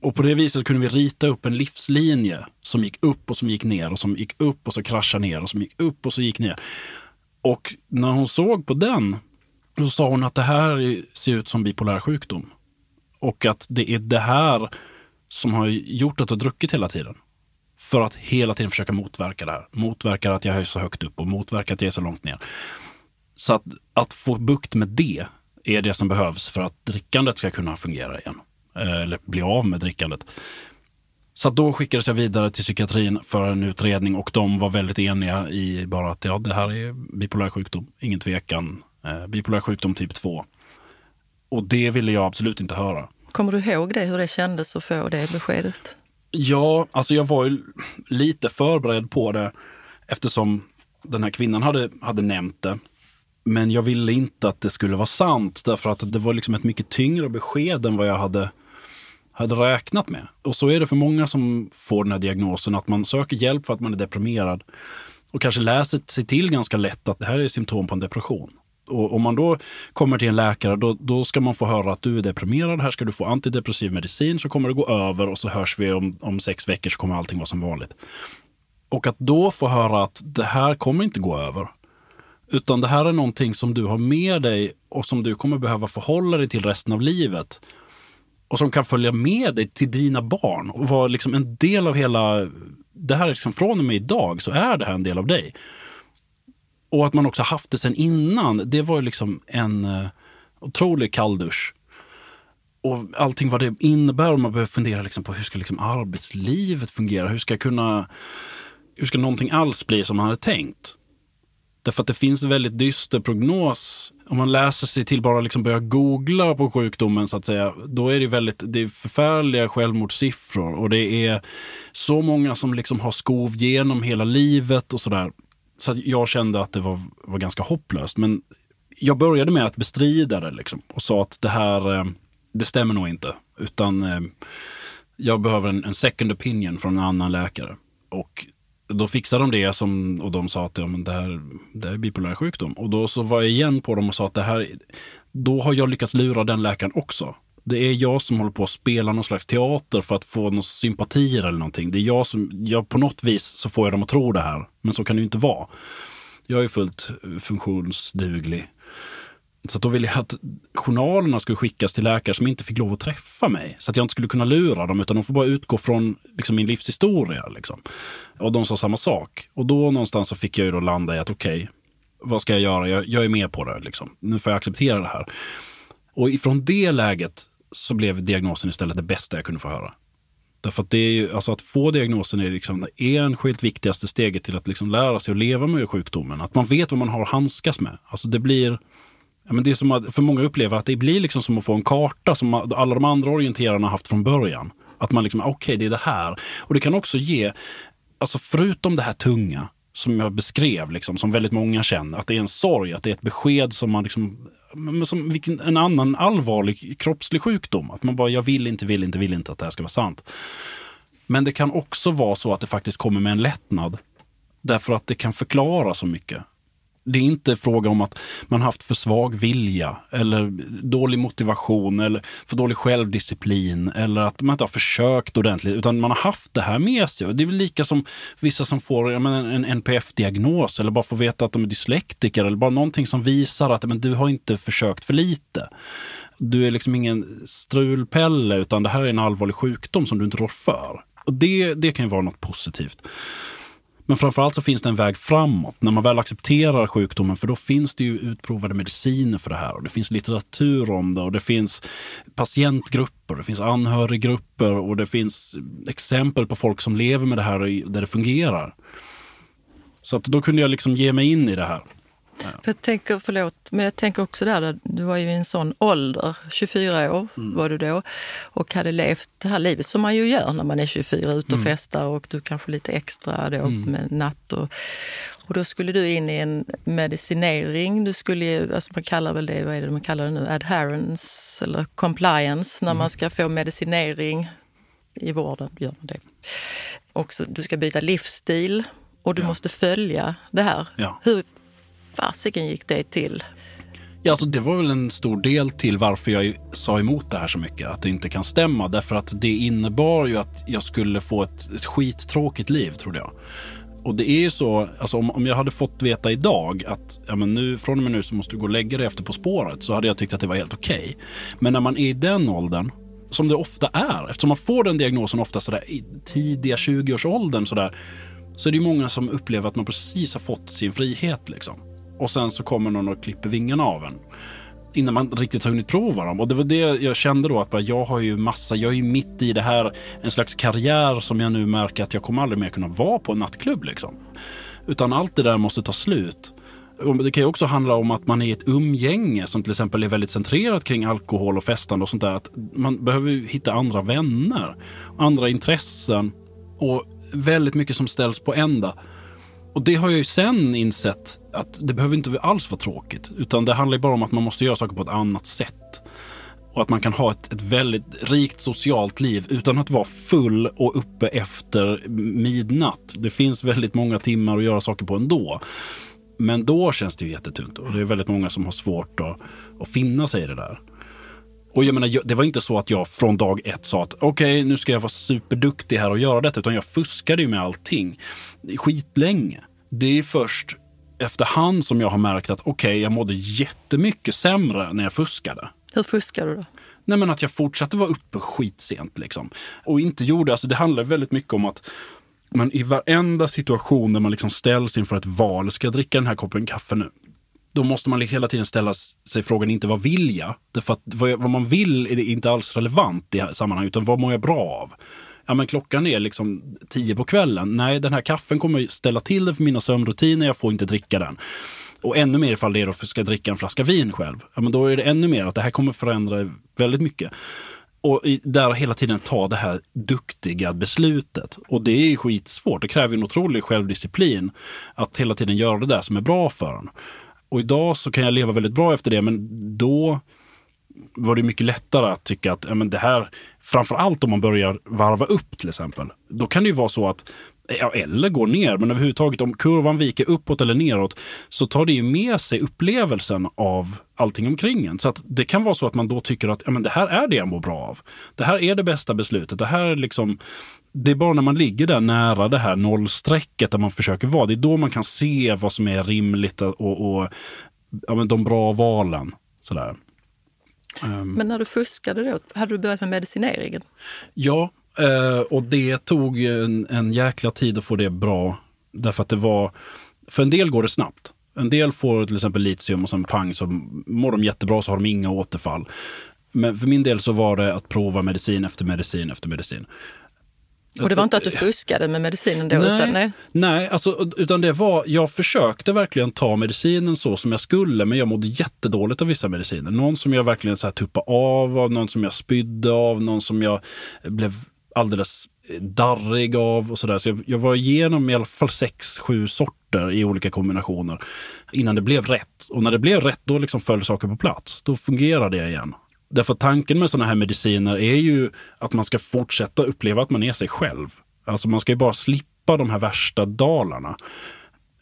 och på det viset kunde vi rita upp en livslinje som gick upp och som gick ner och som gick upp och så kraschade ner och som gick upp och så gick ner. Och när hon såg på den, då sa hon att det här ser ut som bipolär sjukdom. Och att det är det här som har gjort att du har druckit hela tiden. För att hela tiden försöka motverka det här. Motverka att jag höjs så högt upp och motverka att jag är så långt ner. Så att, att få bukt med det är det som behövs för att drickandet ska kunna fungera igen. Eh, eller bli av med drickandet. Så då skickades jag vidare till psykiatrin för en utredning och de var väldigt eniga i bara att ja, det här är bipolär sjukdom, ingen tvekan. Eh, bipolär sjukdom typ 2. Och det ville jag absolut inte höra. Kommer du ihåg det, hur det kändes att få det beskedet? Ja, alltså jag var ju lite förberedd på det eftersom den här kvinnan hade, hade nämnt det. Men jag ville inte att det skulle vara sant därför att det var liksom ett mycket tyngre besked än vad jag hade hade räknat med. Och så är det för många som får den här diagnosen, att man söker hjälp för att man är deprimerad och kanske läser sig till ganska lätt att det här är symptom på en depression. Och om man då kommer till en läkare, då, då ska man få höra att du är deprimerad, här ska du få antidepressiv medicin, så kommer det gå över och så hörs vi om, om sex veckor så kommer allting vara som vanligt. Och att då få höra att det här kommer inte gå över. Utan det här är någonting som du har med dig och som du kommer behöva förhålla dig till resten av livet och som kan följa med dig till dina barn och vara liksom en del av hela... Det här liksom från och med idag så är det här en del av dig. Och att man också haft det sen innan, det var liksom en uh, otrolig kalldusch. Och allting vad det innebär och man behöver fundera liksom på hur ska liksom arbetslivet fungera? Hur ska kunna... Hur ska någonting alls bli som man hade tänkt? Därför att det finns en väldigt dyster prognos. Om man läser sig till bara liksom börja googla på sjukdomen så att säga, då är det väldigt, det är förfärliga självmordssiffror och det är så många som liksom har skov genom hela livet och sådär. Så jag kände att det var, var ganska hopplöst. Men jag började med att bestrida det liksom och sa att det här, eh, det stämmer nog inte. Utan eh, jag behöver en, en second opinion från en annan läkare. Och då fixade de det som, och de sa att ja, men det, här, det här är bipolär sjukdom. Och då så var jag igen på dem och sa att det här, då har jag lyckats lura den läkaren också. Det är jag som håller på att spela någon slags teater för att få någon sympatier eller någonting. Det är jag som, jag, på något vis så får jag dem att tro det här. Men så kan det ju inte vara. Jag är fullt funktionsduglig. Så då ville jag att journalerna skulle skickas till läkare som inte fick lov att träffa mig. Så att jag inte skulle kunna lura dem, utan de får bara utgå från liksom, min livshistoria. Liksom. Och de sa samma sak. Och då någonstans så fick jag ju då landa i att okej, okay, vad ska jag göra? Jag, jag, är med på det. Liksom. Nu får jag acceptera det här. Och ifrån det läget så blev diagnosen istället det bästa jag kunde få höra. Därför att det är ju, alltså att få diagnosen är liksom det enskilt viktigaste steget till att liksom lära sig att leva med sjukdomen. Att man vet vad man har att handskas med. Alltså det blir Ja, men det är som att, för många upplever att det blir liksom som att få en karta som alla de andra orienterarna haft från början. Att man liksom, okej okay, det är det här. Och det kan också ge, alltså förutom det här tunga, som jag beskrev, liksom, som väldigt många känner, att det är en sorg, att det är ett besked som man liksom, som vilken, en annan allvarlig kroppslig sjukdom. Att man bara, jag vill inte, vill inte, vill inte att det här ska vara sant. Men det kan också vara så att det faktiskt kommer med en lättnad. Därför att det kan förklara så mycket. Det är inte fråga om att man haft för svag vilja eller dålig motivation eller för dålig självdisciplin eller att man inte har försökt ordentligt utan man har haft det här med sig. Och det är väl lika som vissa som får menar, en NPF-diagnos eller bara får veta att de är dyslektiker eller bara någonting som visar att men, du har inte försökt för lite. Du är liksom ingen strulpelle utan det här är en allvarlig sjukdom som du inte rår för. Och det, det kan ju vara något positivt. Men framförallt så finns det en väg framåt när man väl accepterar sjukdomen för då finns det ju utprovade mediciner för det här och det finns litteratur om det och det finns patientgrupper, det finns anhöriggrupper och det finns exempel på folk som lever med det här där det fungerar. Så att då kunde jag liksom ge mig in i det här. För jag tänker, förlåt, men jag tänker också där, du var ju i en sån ålder, 24 år mm. var du då, och hade levt det här livet som man ju gör när man är 24, ut och mm. festar och du kanske lite extra då mm. med natt. Och, och då skulle du in i en medicinering, du skulle, alltså man kallar väl det, vad är det man kallar det nu, adherence eller compliance, när man mm. ska få medicinering i vården, gör man det. Också, du ska byta livsstil och du ja. måste följa det här. Ja. Hur fasiken gick det till? Ja, alltså det var väl en stor del till varför jag sa emot det här så mycket. Att det inte kan stämma. Därför att det innebar ju att jag skulle få ett, ett skittråkigt liv, trodde jag. Och det är ju så, alltså om, om jag hade fått veta idag att ja, men nu, från och med nu så måste du gå och lägga dig efter På spåret så hade jag tyckt att det var helt okej. Okay. Men när man är i den åldern, som det ofta är, eftersom man får den diagnosen ofta sådär i tidiga 20-årsåldern sådär, så är det ju många som upplever att man precis har fått sin frihet liksom och sen så kommer någon och klipper vingarna av en. Innan man riktigt har hunnit prova dem. Och det var det jag kände då att jag har ju massa, jag är ju mitt i det här, en slags karriär som jag nu märker att jag kommer aldrig mer kunna vara på en nattklubb liksom. Utan allt det där måste ta slut. Och det kan ju också handla om att man är i ett umgänge som till exempel är väldigt centrerat kring alkohol och festande och sånt där. Att man behöver hitta andra vänner, andra intressen och väldigt mycket som ställs på ända. Och det har jag ju sen insett att det behöver inte alls vara tråkigt. Utan det handlar bara om att man måste göra saker på ett annat sätt. Och att man kan ha ett, ett väldigt rikt socialt liv utan att vara full och uppe efter midnatt. Det finns väldigt många timmar att göra saker på ändå. Men då känns det ju jättetungt och det är väldigt många som har svårt att, att finna sig i det där. Och jag menar, det var inte så att jag från dag ett sa att okej, okay, nu ska jag vara superduktig här och göra detta, utan jag fuskade ju med allting skitlänge. Det är först efterhand som jag har märkt att okej, okay, jag mådde jättemycket sämre när jag fuskade. Hur fuskade du då? Nej, men att jag fortsatte vara uppe skitsent liksom. Och inte gjorde, alltså det handlar väldigt mycket om att man i varenda situation där man liksom ställs inför ett val, ska jag dricka den här koppen kaffe nu? Då måste man hela tiden ställa sig frågan, inte vad vill jag? Därför att vad man vill är inte alls relevant i sammanhanget, utan vad mår jag bra av? Ja men klockan är liksom tio på kvällen. Nej, den här kaffen kommer ställa till det för mina sömnrutiner, jag får inte dricka den. Och ännu mer ifall det är att jag ska dricka en flaska vin själv. Ja, men då är det ännu mer att det här kommer förändra väldigt mycket. Och där hela tiden ta det här duktiga beslutet. Och det är skitsvårt. Det kräver en otrolig självdisciplin att hela tiden göra det där som är bra för en. Och idag så kan jag leva väldigt bra efter det, men då var det mycket lättare att tycka att ja, men det här, Framförallt om man börjar varva upp till exempel, då kan det ju vara så att eller går ner, men överhuvudtaget om kurvan viker uppåt eller neråt så tar det ju med sig upplevelsen av allting omkring en. Så att det kan vara så att man då tycker att ja, men det här är det jag mår bra av. Det här är det bästa beslutet. Det här är liksom det är bara när man ligger där nära det här nollstrecket där man försöker vara, det är då man kan se vad som är rimligt och, och ja, men de bra valen. Sådär. Um, Men när du fuskade då, hade du börjat med medicineringen? Ja, eh, och det tog en, en jäkla tid att få det bra. Därför att det var, för en del går det snabbt. En del får till exempel litium och sen pang så mår de jättebra så har de inga återfall. Men för min del så var det att prova medicin efter medicin efter medicin. Och det var inte att du fuskade med medicinen då? Nej, utan, nej. nej alltså, utan det var, jag försökte verkligen ta medicinen så som jag skulle, men jag mådde jättedåligt av vissa mediciner. Någon som jag verkligen så här tuppade av av, någon som jag spydde av, någon som jag blev alldeles darrig av och sådär. Så jag, jag var igenom i alla fall sex, sju sorter i olika kombinationer innan det blev rätt. Och när det blev rätt, då liksom föll saker på plats. Då fungerade det igen. Därför tanken med sådana här mediciner är ju att man ska fortsätta uppleva att man är sig själv. Alltså man ska ju bara slippa de här värsta dalarna.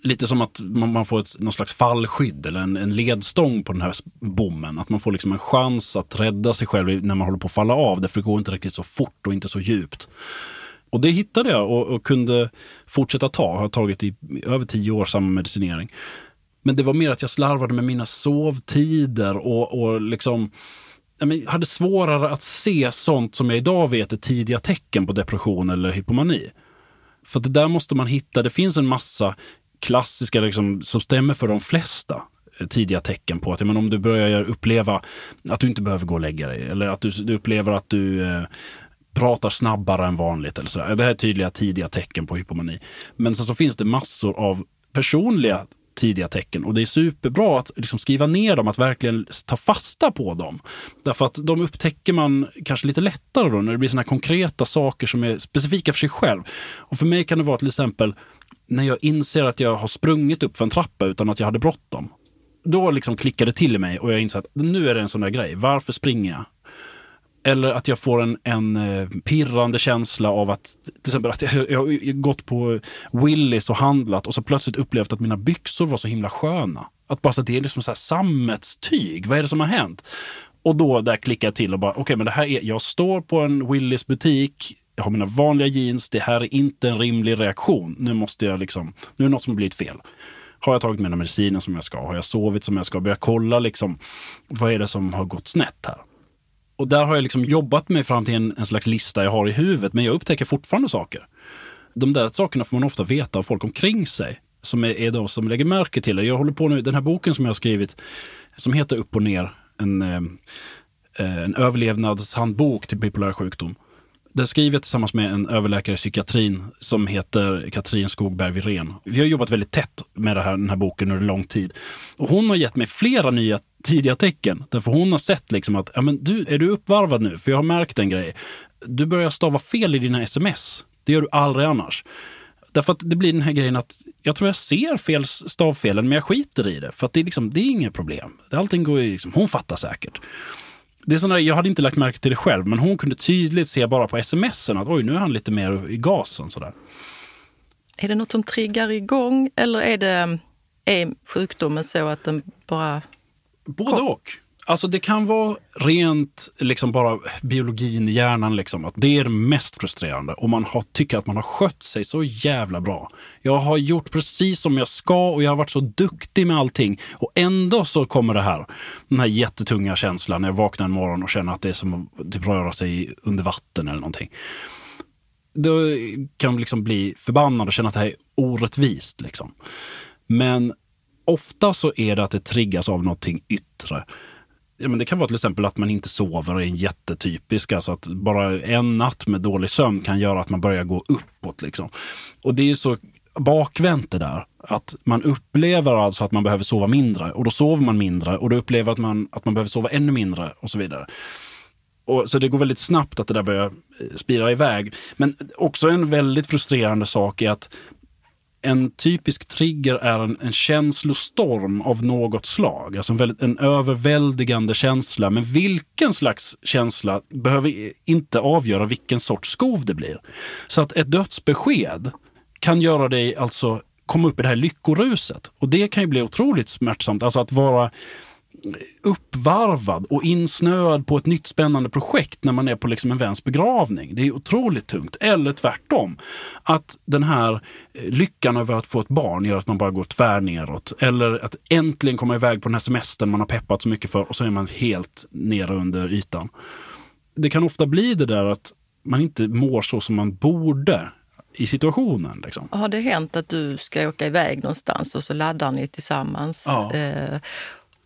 lite som att man, får ett, någon slags fallskydd eller en, en, ledstång på den här bommen. Att man får liksom en chans att rädda sig själv när man håller på att falla av. Därför det går inte riktigt så fort och inte så djupt. Och det hittade jag och, och kunde fortsätta ta. Har tagit i över tio år samma medicinering. Men det var mer att jag slarvade med mina sovtider och, och liksom jag hade svårare att se sånt som jag idag vet är tidiga tecken på depression eller hypomani. För det där måste man hitta. Det finns en massa klassiska liksom, som stämmer för de flesta eh, tidiga tecken på att men om du börjar uppleva att du inte behöver gå och lägga dig eller att du, du upplever att du eh, pratar snabbare än vanligt. Eller sådär. Det här är tydliga tidiga tecken på hypomani. Men sen så finns det massor av personliga tidiga tecken. Och det är superbra att liksom skriva ner dem, att verkligen ta fasta på dem. Därför att de upptäcker man kanske lite lättare då när det blir såna konkreta saker som är specifika för sig själv. Och för mig kan det vara till exempel när jag inser att jag har sprungit upp för en trappa utan att jag hade bråttom. Då liksom klickade det till i mig och jag inser att nu är det en sån där grej. Varför springer jag? Eller att jag får en, en eh, pirrande känsla av att, till exempel att jag, jag gått på Willys och handlat och så plötsligt upplevt att mina byxor var så himla sköna. Att bara så det är liksom så här sammetstyg. Vad är det som har hänt? Och då där klickar jag till och bara, okej okay, men det här är, jag står på en Willys butik, jag har mina vanliga jeans, det här är inte en rimlig reaktion. Nu måste jag liksom, nu är det något som har blivit fel. Har jag tagit mina mediciner som jag ska? Har jag sovit som jag ska? Börjar kolla liksom, vad är det som har gått snett här? Och där har jag liksom jobbat mig fram till en, en slags lista jag har i huvudet, men jag upptäcker fortfarande saker. De där sakerna får man ofta veta av folk omkring sig, som är, är de som lägger märke till det. Jag håller på nu, den här boken som jag har skrivit, som heter Upp och ner, en, eh, eh, en överlevnadshandbok till bipolär sjukdom. Det skriver jag tillsammans med en överläkare i psykiatrin som heter Katrin Skogberg Wirén. Vi har jobbat väldigt tätt med här, den här boken under lång tid. Och hon har gett mig flera nya tidiga tecken. Därför hon har sett liksom att, ja men du, är du uppvarvad nu? För jag har märkt en grej. Du börjar stava fel i dina sms. Det gör du aldrig annars. Därför att det blir den här grejen att jag tror jag ser fel stavfelen, men jag skiter i det. För att det är, liksom, det är inget problem. Allting går ju liksom, hon fattar säkert. Det är sådär, jag hade inte lagt märke till det själv, men hon kunde tydligt se bara på smsen att oj, nu är han lite mer i gasen. Sådär. Är det något som triggar igång eller är det är sjukdomen så att den bara Både och. Alltså det kan vara rent liksom bara biologin i hjärnan. Liksom, att det är det mest frustrerande. Och man har, tycker att man har skött sig så jävla bra. Jag har gjort precis som jag ska och jag har varit så duktig med allting. Och ändå så kommer det här. Den här jättetunga känslan när jag vaknar en morgon och känner att det är som att typ röra sig under vatten eller någonting. Då kan man liksom bli förbannad och känna att det här är orättvist. Liksom. Men ofta så är det att det triggas av någonting yttre. Ja, men det kan vara till exempel att man inte sover, är en jättetypisk. Alltså att bara en natt med dålig sömn kan göra att man börjar gå uppåt. Liksom. Och det är så bakvänt det där. Att man upplever alltså att man behöver sova mindre och då sover man mindre och då upplever att man att man behöver sova ännu mindre och så vidare. Och, så det går väldigt snabbt att det där börjar eh, spira iväg. Men också en väldigt frustrerande sak är att en typisk trigger är en, en känslostorm av något slag. Alltså en, väldigt, en överväldigande känsla. Men vilken slags känsla behöver inte avgöra vilken sorts skov det blir. Så att ett dödsbesked kan göra dig alltså komma upp i det här lyckoruset. Och det kan ju bli otroligt smärtsamt. Alltså att vara uppvarvad och insnöad på ett nytt spännande projekt när man är på liksom en väns begravning. Det är otroligt tungt. Eller tvärtom, att den här eh, lyckan över att få ett barn gör att man bara går tvär neråt. Eller att äntligen komma iväg på den här semestern man har peppat så mycket för och så är man helt nere under ytan. Det kan ofta bli det där att man inte mår så som man borde i situationen. Liksom. Har det hänt att du ska åka iväg någonstans och så laddar ni tillsammans? Ja. Eh,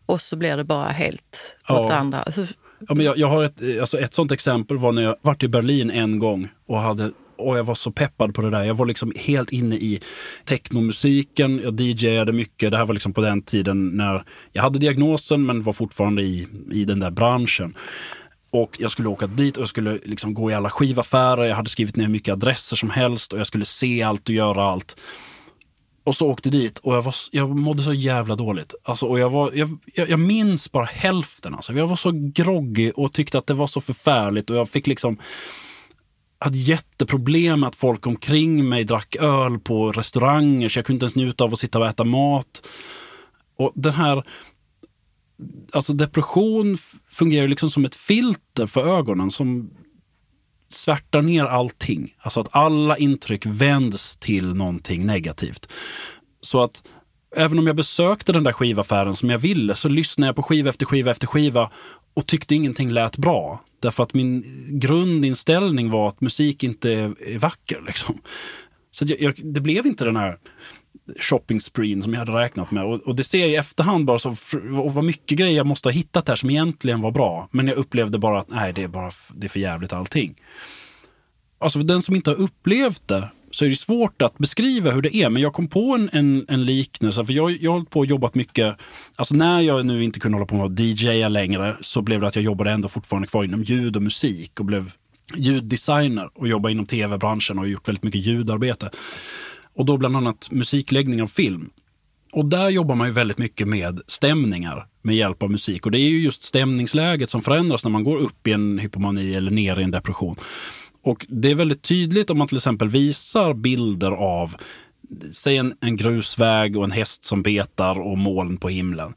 och så blir det bara helt ja. åt andra. Ja, men jag, jag har ett, alltså ett sånt exempel var när jag varit i Berlin en gång och hade och jag var så peppad på det där. Jag var liksom helt inne i technomusiken. Jag DJade mycket. Det här var liksom på den tiden när jag hade diagnosen men var fortfarande i, i den där branschen. Och jag skulle åka dit och jag skulle liksom gå i alla skivaffärer. Jag hade skrivit ner mycket adresser som helst och jag skulle se allt och göra allt. Och så åkte dit och jag, var, jag mådde så jävla dåligt. Alltså, och jag, var, jag, jag minns bara hälften. Alltså. Jag var så groggy och tyckte att det var så förfärligt. Och jag fick liksom... hade jätteproblem med att folk omkring mig drack öl på restauranger så jag kunde inte ens njuta av att sitta och äta mat. Och den här Alltså depression fungerar liksom som ett filter för ögonen som svärtar ner allting. Alltså att alla intryck vänds till någonting negativt. Så att även om jag besökte den där skivaffären som jag ville så lyssnade jag på skiva efter skiva efter skiva och tyckte ingenting lät bra. Därför att min grundinställning var att musik inte är, vacker. Liksom. Så jag, jag, det blev inte den här shopping spreen som jag hade räknat med. Och, och det ser jag i efterhand bara så, och vad mycket grejer jag måste ha hittat här som egentligen var bra. Men jag upplevde bara att nej, det är bara det är för jävligt allting. Alltså för den som inte har upplevt det så är det svårt att beskriva hur det är. Men jag kom på en, en, en liknelse. För jag, jag har hållit på och jobbat mycket. Alltså när jag nu inte kunde hålla på med att DJa längre så blev det att jag jobbade ändå fortfarande kvar inom ljud och musik och blev ljuddesigner och jobbade inom tv-branschen och gjort väldigt mycket ljudarbete. Och då bland annat musikläggning av film. Och där jobbar man ju väldigt mycket med stämningar med hjälp av musik. Och det är ju just stämningsläget som förändras när man går upp i en hypomani eller ner i en depression. Och det är väldigt tydligt om man till exempel visar bilder av säg en, en grusväg och en häst som betar och moln på himlen.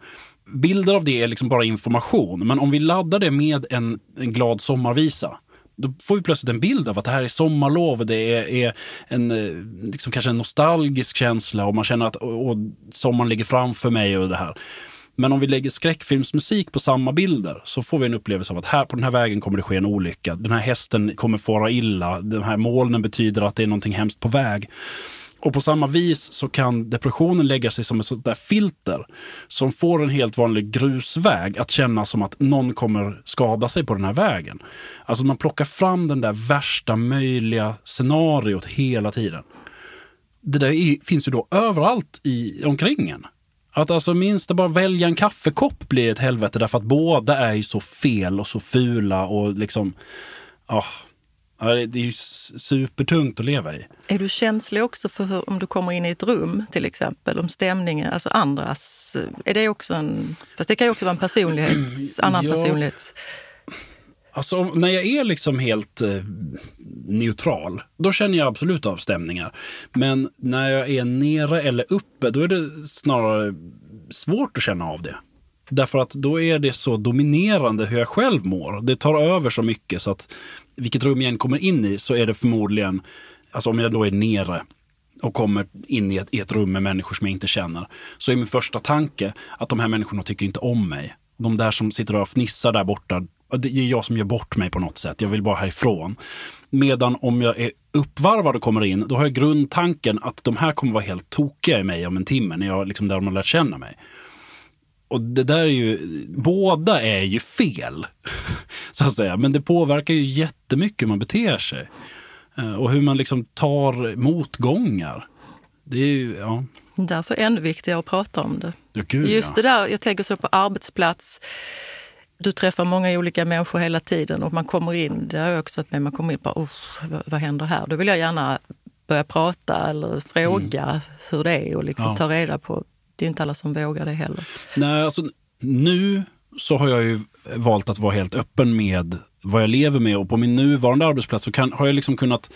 Bilder av det är liksom bara information, men om vi laddar det med en, en glad sommarvisa då får vi plötsligt en bild av att det här är sommarlov. Det är, är en, eh, liksom kanske en nostalgisk känsla och man känner att och, sommaren ligger framför mig och det här. Men om vi lägger skräckfilmsmusik på samma bilder så får vi en upplevelse av att här på den här vägen kommer det ske en olycka. Den här hästen kommer fara illa. De här molnen betyder att det är någonting hemskt på väg. Och på samma vis så kan depressionen lägga sig som ett sånt där filter som får en helt vanlig grusväg att känna som att någon kommer skada sig på den här vägen. Alltså man plockar fram den där värsta möjliga scenariot hela tiden. Det där är, finns ju då överallt i, omkring en. Att alltså minst bara välja en kaffekopp blir ett helvete därför att båda är ju så fel och så fula och liksom... Oh, Ja, det är ju supertungt att leva i. Är du känslig också för hur, om du kommer in i ett rum till exempel, om stämningen, alltså andras, är det också en, fast det kan ju också vara en personlighets, annan ja. personlighets... Alltså när jag är liksom helt eh, neutral, då känner jag absolut av stämningar. Men när jag är nere eller uppe, då är det snarare svårt att känna av det. Därför att då är det så dominerande hur jag själv mår. Det tar över så mycket så att vilket rum jag än kommer in i så är det förmodligen, alltså om jag då är nere och kommer in i ett, i ett rum med människor som jag inte känner, så är min första tanke att de här människorna tycker inte om mig. De där som sitter och fnissar där borta, det är jag som gör bort mig på något sätt. Jag vill bara härifrån. Medan om jag är uppvarvad och kommer in, då har jag grundtanken att de här kommer vara helt tokiga i mig om en timme, när jag liksom där de har lärt känna mig och det där är ju, båda är ju fel. Så att säga. Men det påverkar ju jättemycket hur man beter sig. Eh, och hur man liksom tar motgångar. Det är ju, ja. Därför är det ännu viktigare att prata om det. Ja, gud, Just ja. det där, jag tänker så på arbetsplats. Du träffar många olika människor hela tiden och man kommer in, det har jag också varit med, man kommer in och bara, vad, vad händer här? Då vill jag gärna börja prata eller fråga mm. hur det är och liksom ja. ta reda på det är inte alla som vågar det heller. Nej, alltså nu så har jag ju valt att vara helt öppen med vad jag lever med och på min nuvarande arbetsplats så kan, har jag liksom kunnat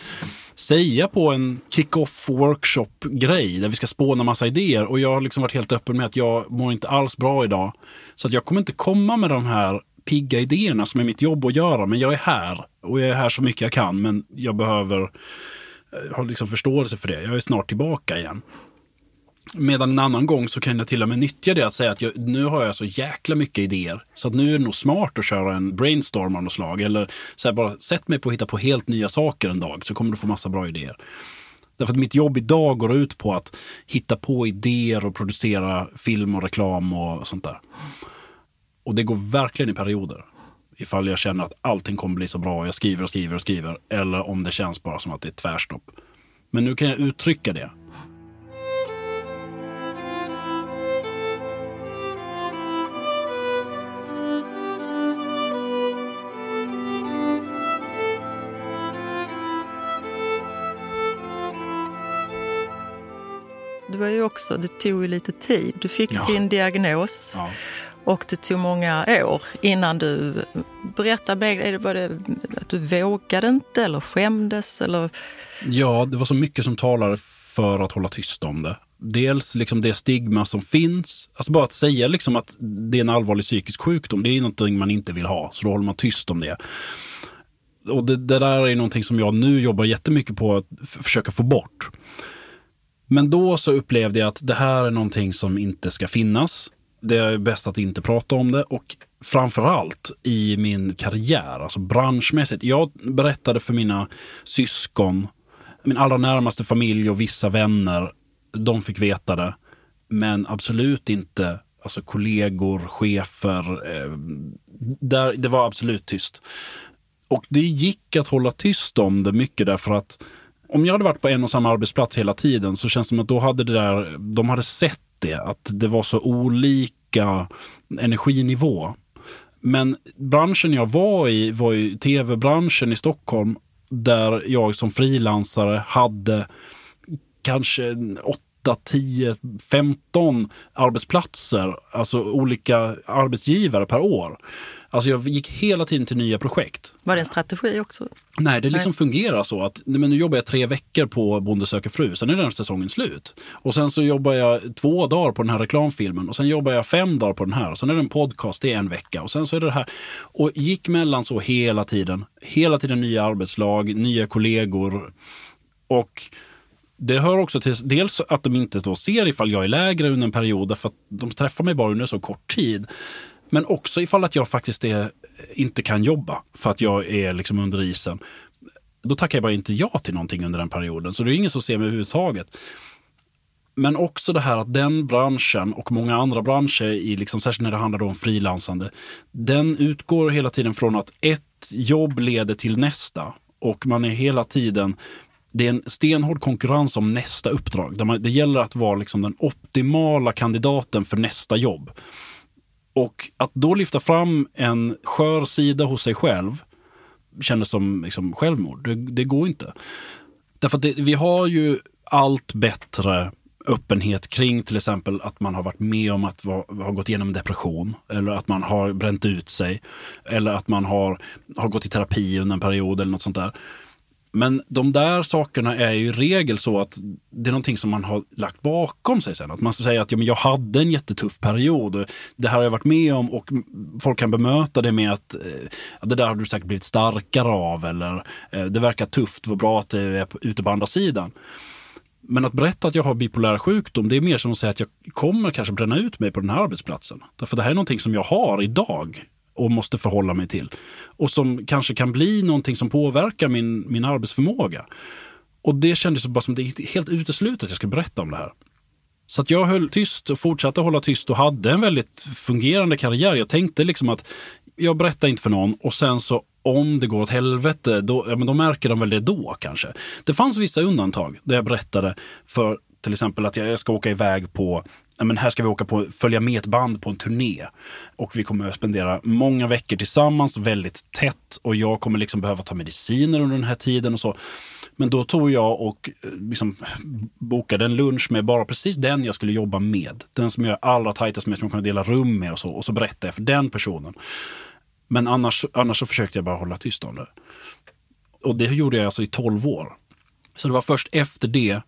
säga på en kick-off workshop-grej där vi ska spåna massa idéer och jag har liksom varit helt öppen med att jag mår inte alls bra idag. Så att jag kommer inte komma med de här pigga idéerna som är mitt jobb att göra, men jag är här och jag är här så mycket jag kan, men jag behöver eh, ha liksom förståelse för det. Jag är snart tillbaka igen. Medan en annan gång så kan jag till och med nyttja det att säga att jag, nu har jag så jäkla mycket idéer. Så att nu är det nog smart att köra en brainstorm av något slag. Eller så här, bara sätt mig på att hitta på helt nya saker en dag så kommer du få massa bra idéer. Därför att mitt jobb idag går ut på att hitta på idéer och producera film och reklam och sånt där. Och det går verkligen i perioder. Ifall jag känner att allting kommer bli så bra och jag skriver och skriver och skriver. Eller om det känns bara som att det är tvärstopp. Men nu kan jag uttrycka det det var ju också, det tog ju lite tid. Du fick ja. din diagnos. Ja. Och det tog många år innan du berättade. Är det bara att du vågade inte eller skämdes? Eller? Ja, det var så mycket som talade för att hålla tyst om det. Dels liksom det stigma som finns. Alltså bara att säga liksom att det är en allvarlig psykisk sjukdom, det är någonting man inte vill ha. Så då håller man tyst om det. Och det, det där är någonting som jag nu jobbar jättemycket på att försöka få bort. Men då så upplevde jag att det här är någonting som inte ska finnas. Det är bäst att inte prata om det och framförallt i min karriär, alltså branschmässigt. Jag berättade för mina syskon, min allra närmaste familj och vissa vänner. De fick veta det. Men absolut inte alltså kollegor, chefer. Eh, där, det var absolut tyst. Och det gick att hålla tyst om det mycket därför att om jag hade varit på en och samma arbetsplats hela tiden så känns det som att då hade det där, de hade sett det, att det var så olika energinivå. Men branschen jag var i var ju tv-branschen i Stockholm där jag som frilansare hade kanske 8, 10, 15 arbetsplatser, alltså olika arbetsgivare per år. Alltså jag gick hela tiden till nya projekt. Var det en strategi också? Nej, det liksom Nej. fungerar så att men nu jobbar jag tre veckor på Bonde söker fru, sen är den säsongen slut. Och sen så jobbar jag två dagar på den här reklamfilmen och sen jobbar jag fem dagar på den här. Och sen är det en podcast, det är en vecka och sen så är det det här. Och gick mellan så hela tiden. Hela tiden nya arbetslag, nya kollegor. Och det hör också till dels att de inte då ser ifall jag är lägre under en period, för att de träffar mig bara under så kort tid. Men också ifall att jag faktiskt är, inte kan jobba för att jag är liksom under isen. Då tackar jag bara inte ja till någonting under den perioden. Så det är ingen som ser mig överhuvudtaget. Men också det här att den branschen och många andra branscher, i liksom, särskilt när det handlar om frilansande, den utgår hela tiden från att ett jobb leder till nästa. Och man är hela tiden det är en stenhård konkurrens om nästa uppdrag. Där man, det gäller att vara liksom den optimala kandidaten för nästa jobb. Och att då lyfta fram en skör sida hos sig själv kändes som liksom självmord. Det, det går inte. Därför att det, vi har ju allt bättre öppenhet kring till exempel att man har varit med om att va, ha gått igenom depression eller att man har bränt ut sig eller att man har, har gått i terapi under en period eller något sånt där. Men de där sakerna är ju i regel så att det är någonting som man har lagt bakom sig sen. Att man säger att ja, men jag hade en jättetuff period. Det här har jag varit med om och folk kan bemöta det med att eh, det där har du säkert blivit starkare av eller eh, det verkar tufft, vad bra att det är ute på andra sidan. Men att berätta att jag har bipolär sjukdom, det är mer som att säga att jag kommer kanske bränna ut mig på den här arbetsplatsen. Därför det här är någonting som jag har idag och måste förhålla mig till. Och som kanske kan bli någonting som påverkar min, min arbetsförmåga. Och det kändes bara som det är helt uteslutet att jag ska berätta om det här. Så att jag höll tyst och fortsatte hålla tyst och hade en väldigt fungerande karriär. Jag tänkte liksom att jag berättar inte för någon och sen så om det går åt helvete, då, ja, men då märker de väl det då kanske. Det fanns vissa undantag där jag berättade för till exempel att jag ska åka iväg på men här ska vi åka på, följa med ett band på en turné. Och vi kommer att spendera många veckor tillsammans, väldigt tätt. Och jag kommer liksom behöva ta mediciner under den här tiden och så. Men då tog jag och eh, liksom bokade en lunch med bara precis den jag skulle jobba med. Den som jag är allra tajtast med, som jag kan dela rum med och så. Och så berättade jag för den personen. Men annars, annars så försökte jag bara hålla tyst om det. Och det gjorde jag alltså i 12 år. Så det var först efter det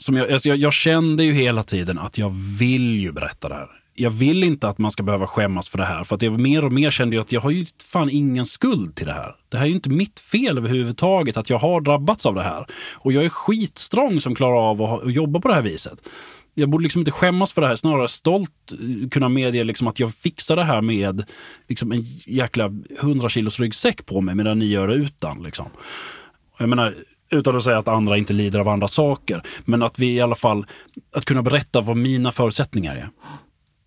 som jag, alltså jag, jag, kände ju hela tiden att jag vill ju berätta det här. Jag vill inte att man ska behöva skämmas för det här. För att jag mer och mer kände jag att jag har ju fan ingen skuld till det här. Det här är ju inte mitt fel överhuvudtaget att jag har drabbats av det här. Och jag är skitstrong som klarar av att, att jobba på det här viset. Jag borde liksom inte skämmas för det här, snarare stolt eh, kunna medge liksom att jag fixar det här med liksom en jäkla 100 kilos ryggsäck på mig medan ni gör det utan. Liksom. Jag menar, utan att säga att andra inte lider av andra saker. Men att vi i alla fall, att kunna berätta vad mina förutsättningar är.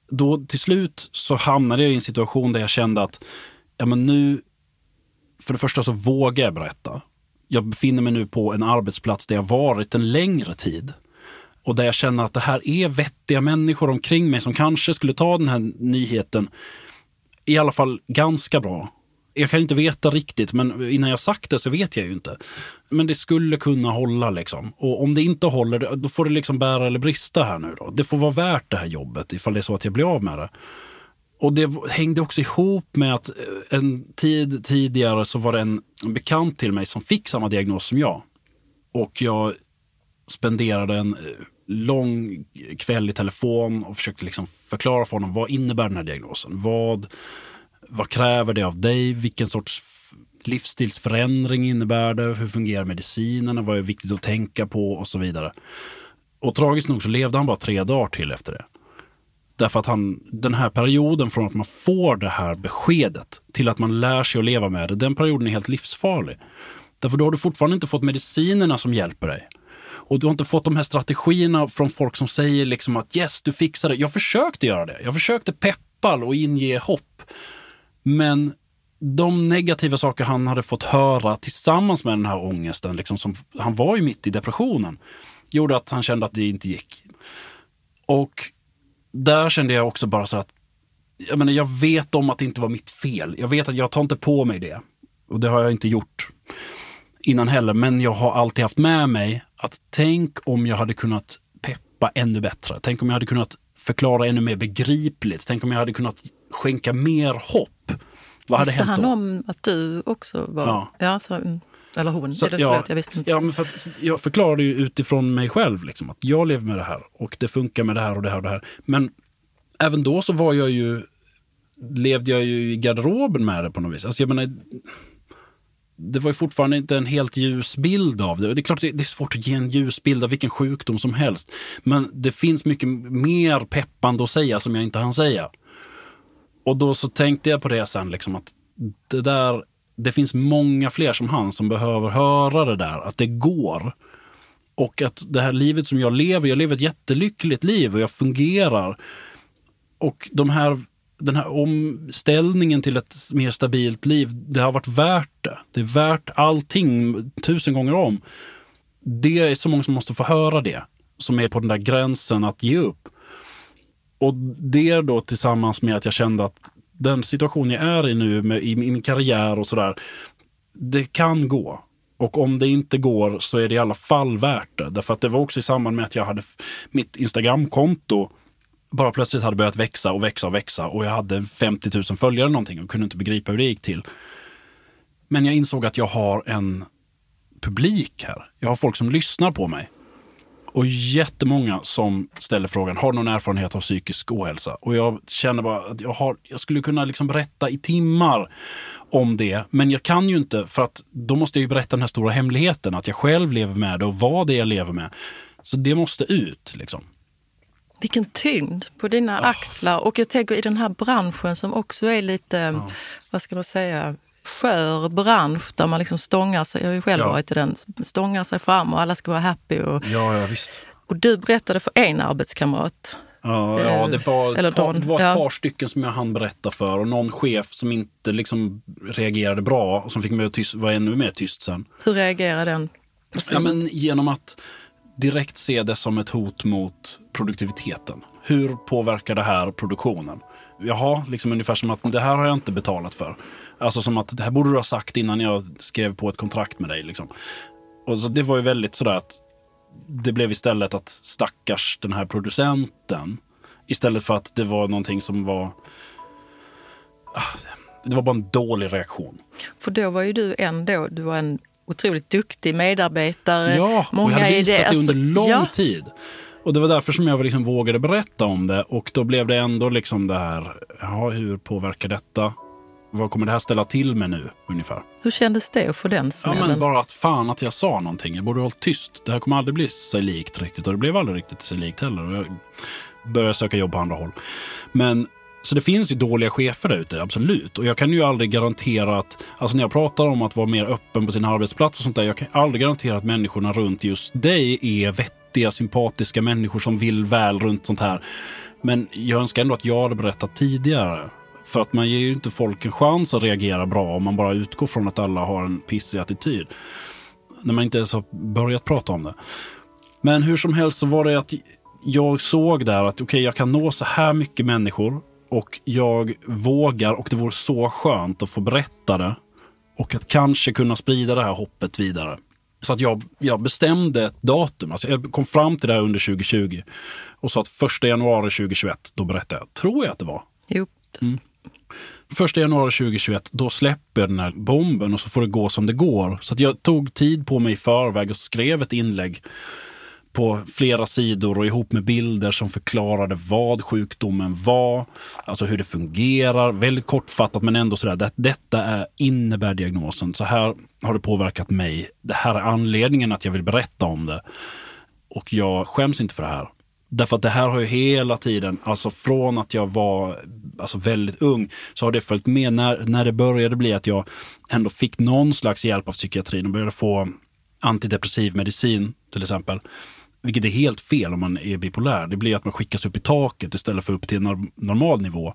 Då till slut så hamnade jag i en situation där jag kände att, ja men nu, för det första så vågar jag berätta. Jag befinner mig nu på en arbetsplats där jag varit en längre tid. Och där jag känner att det här är vettiga människor omkring mig som kanske skulle ta den här nyheten i alla fall ganska bra jag kan inte veta riktigt, men innan jag sagt det så vet jag ju inte. Men det skulle kunna hålla liksom. Och om det inte håller, då får det liksom bära eller brista här nu då. Det får vara värt det här jobbet ifall det är så att jag blir av med det. Och det hängde också ihop med att eh, en tid tidigare så var det en bekant till mig som fick samma diagnos som jag. Och jag spenderade en eh, lång kväll i telefon och försökte liksom förklara för honom vad innebär den här diagnosen? Vad, vad kräver det av dig? Vilken sorts livsstilsförändring innebär det? Hur fungerar medicinerna? Vad är viktigt att tänka på? Och så vidare. Och tragiskt nog så levde han bara tre dagar till efter det. Därför att han, den här perioden från att man får det här beskedet till att man lär sig att leva med det, den perioden är helt livsfarlig. Därför då har du fortfarande inte fått medicinerna som hjälper dig. Och du har inte fått de här strategierna från folk som säger liksom att yes, du fixar det. Jag försökte göra det. Jag försökte peppa och inge hopp. Men de negativa saker han hade fått höra tillsammans med den här ångesten, liksom som, han var ju mitt i depressionen, gjorde att han kände att det inte gick. Och där kände jag också bara så att jag, menar, jag vet om att det inte var mitt fel. Jag vet att jag tar inte på mig det. Och det har jag inte gjort innan heller. Men jag har alltid haft med mig att tänk om jag hade kunnat peppa ännu bättre. Tänk om jag hade kunnat förklara ännu mer begripligt. Tänk om jag hade kunnat skänka mer hopp. Vad hade Visste hänt han då? om att du också var... Ja. Ja, så, mm. eller hon. Så, är det, ja, förlåt, jag visste inte. Ja, men för jag förklarade ju utifrån mig själv liksom, att jag lever med det här och det funkar med det här och det här och det här. Men även då så var jag ju, levde jag ju i garderoben med det på något vis. Alltså jag menar, det var ju fortfarande inte en helt ljus bild av det. Det är klart det är svårt att ge en ljus bild av vilken sjukdom som helst. Men det finns mycket mer peppande att säga som jag inte hann säga. Och då så tänkte jag på det sen, liksom att det där, det finns många fler som han som behöver höra det där, att det går. Och att det här livet som jag lever, jag lever ett jättelyckligt liv och jag fungerar. Och de här, den här omställningen till ett mer stabilt liv, det har varit värt det. Det är värt allting tusen gånger om. Det är så många som måste få höra det, som är på den där gränsen att ge upp. Och det då tillsammans med att jag kände att den situation jag är i nu med, i min karriär och sådär, det kan gå. Och om det inte går så är det i alla fall värt det. Därför att det var också i samband med att jag hade mitt Instagramkonto bara plötsligt hade börjat växa och växa och växa och jag hade 50 000 följare någonting och kunde inte begripa hur det gick till. Men jag insåg att jag har en publik här. Jag har folk som lyssnar på mig. Och jättemånga som ställer frågan, har någon erfarenhet av psykisk ohälsa? Och jag känner bara att jag, har, jag skulle kunna liksom berätta i timmar om det. Men jag kan ju inte, för att då måste jag ju berätta den här stora hemligheten. Att jag själv lever med det och vad det är jag lever med. Så det måste ut. Liksom. Vilken tyngd på dina axlar. Och jag tänker i den här branschen som också är lite, vad ska man säga, skör bransch där man liksom stångar sig, jag har ju själv Ja. varit i den, stångar sig fram och alla ska vara happy. Och, Ja, ja visst. och du berättade för en arbetskamrat. Ja, ja det var, Eller ett par, det var ett ja. par stycken som jag hann berätta för och någon chef som inte liksom reagerade bra och som fick mig att tyst, vara ännu mer tyst sen. Hur reagerar den Ja, personen? men genom att direkt se det som ett hot mot produktiviteten. Hur påverkar det här produktionen? Jaha, liksom ungefär som att det här har jag inte betalat för. Alltså som att det här borde du ha sagt innan jag skrev på ett kontrakt med dig. Liksom. Och så det var ju väldigt sådär att det blev istället att stackars den här producenten. Istället för att det var någonting som var... Ah, Det var bara en dålig reaktion. För då var ju du ändå, du var en otroligt duktig medarbetare. Ja, och jag hade visat det under Alltså, lång ja, tid. Och det var därför som jag liksom vågade berätta om det. Och då blev det ändå liksom det här, ja, hur påverkar detta? Vad kommer det här ställa till med nu, ungefär? Hur kändes det att få den Ja, smällen? men bara att fan att jag sa någonting. Jag borde ha hållit tyst. Det här kommer aldrig bli sig likt riktigt. Och det blev aldrig riktigt sig likt heller. Och jag började söka jobb på andra håll. Men så det finns ju dåliga chefer där ute, absolut. Och jag kan ju aldrig garantera att, alltså när jag pratar om att vara mer öppen på sin arbetsplats och sånt där, jag kan aldrig garantera att människorna runt just dig är vettiga, sympatiska människor som vill väl runt sånt här. Men jag önskar ändå att jag hade berättat tidigare. För att man ger ju inte folk en chans att reagera bra om man bara utgår från att alla har en pissig attityd. När man inte ens har börjat prata om det. Men hur som helst så var det att jag såg där att okej, jag kan nå så här mycket människor och jag vågar och det vore så skönt att få berätta det och att kanske kunna sprida det här hoppet vidare. Så att jag, jag bestämde ett datum. Alltså jag kom fram till det här under 2020 och sa att första januari 2021, då berättade jag, tror jag att det var. Jo, Mm. Första januari 2021, då släpper den här bomben och så får det gå som det går. Så jag tog tid på mig i förväg och skrev ett inlägg på flera sidor och ihop med bilder som förklarade vad sjukdomen var, alltså hur det fungerar. Väldigt kortfattat men ändå sådär, det, detta är, innebär diagnosen. Så här har det påverkat mig. Det här är anledningen att jag vill berätta om det. Och jag skäms inte för det här. Därför att det här har ju hela tiden, alltså från att jag var alltså väldigt ung, så har det följt med när, när det började bli att jag ändå fick någon slags hjälp av psykiatrin och började få antidepressiv medicin till exempel. Vilket är helt fel om man är bipolär. Det blir att man skickas upp i taket istället för upp till en normal nivå.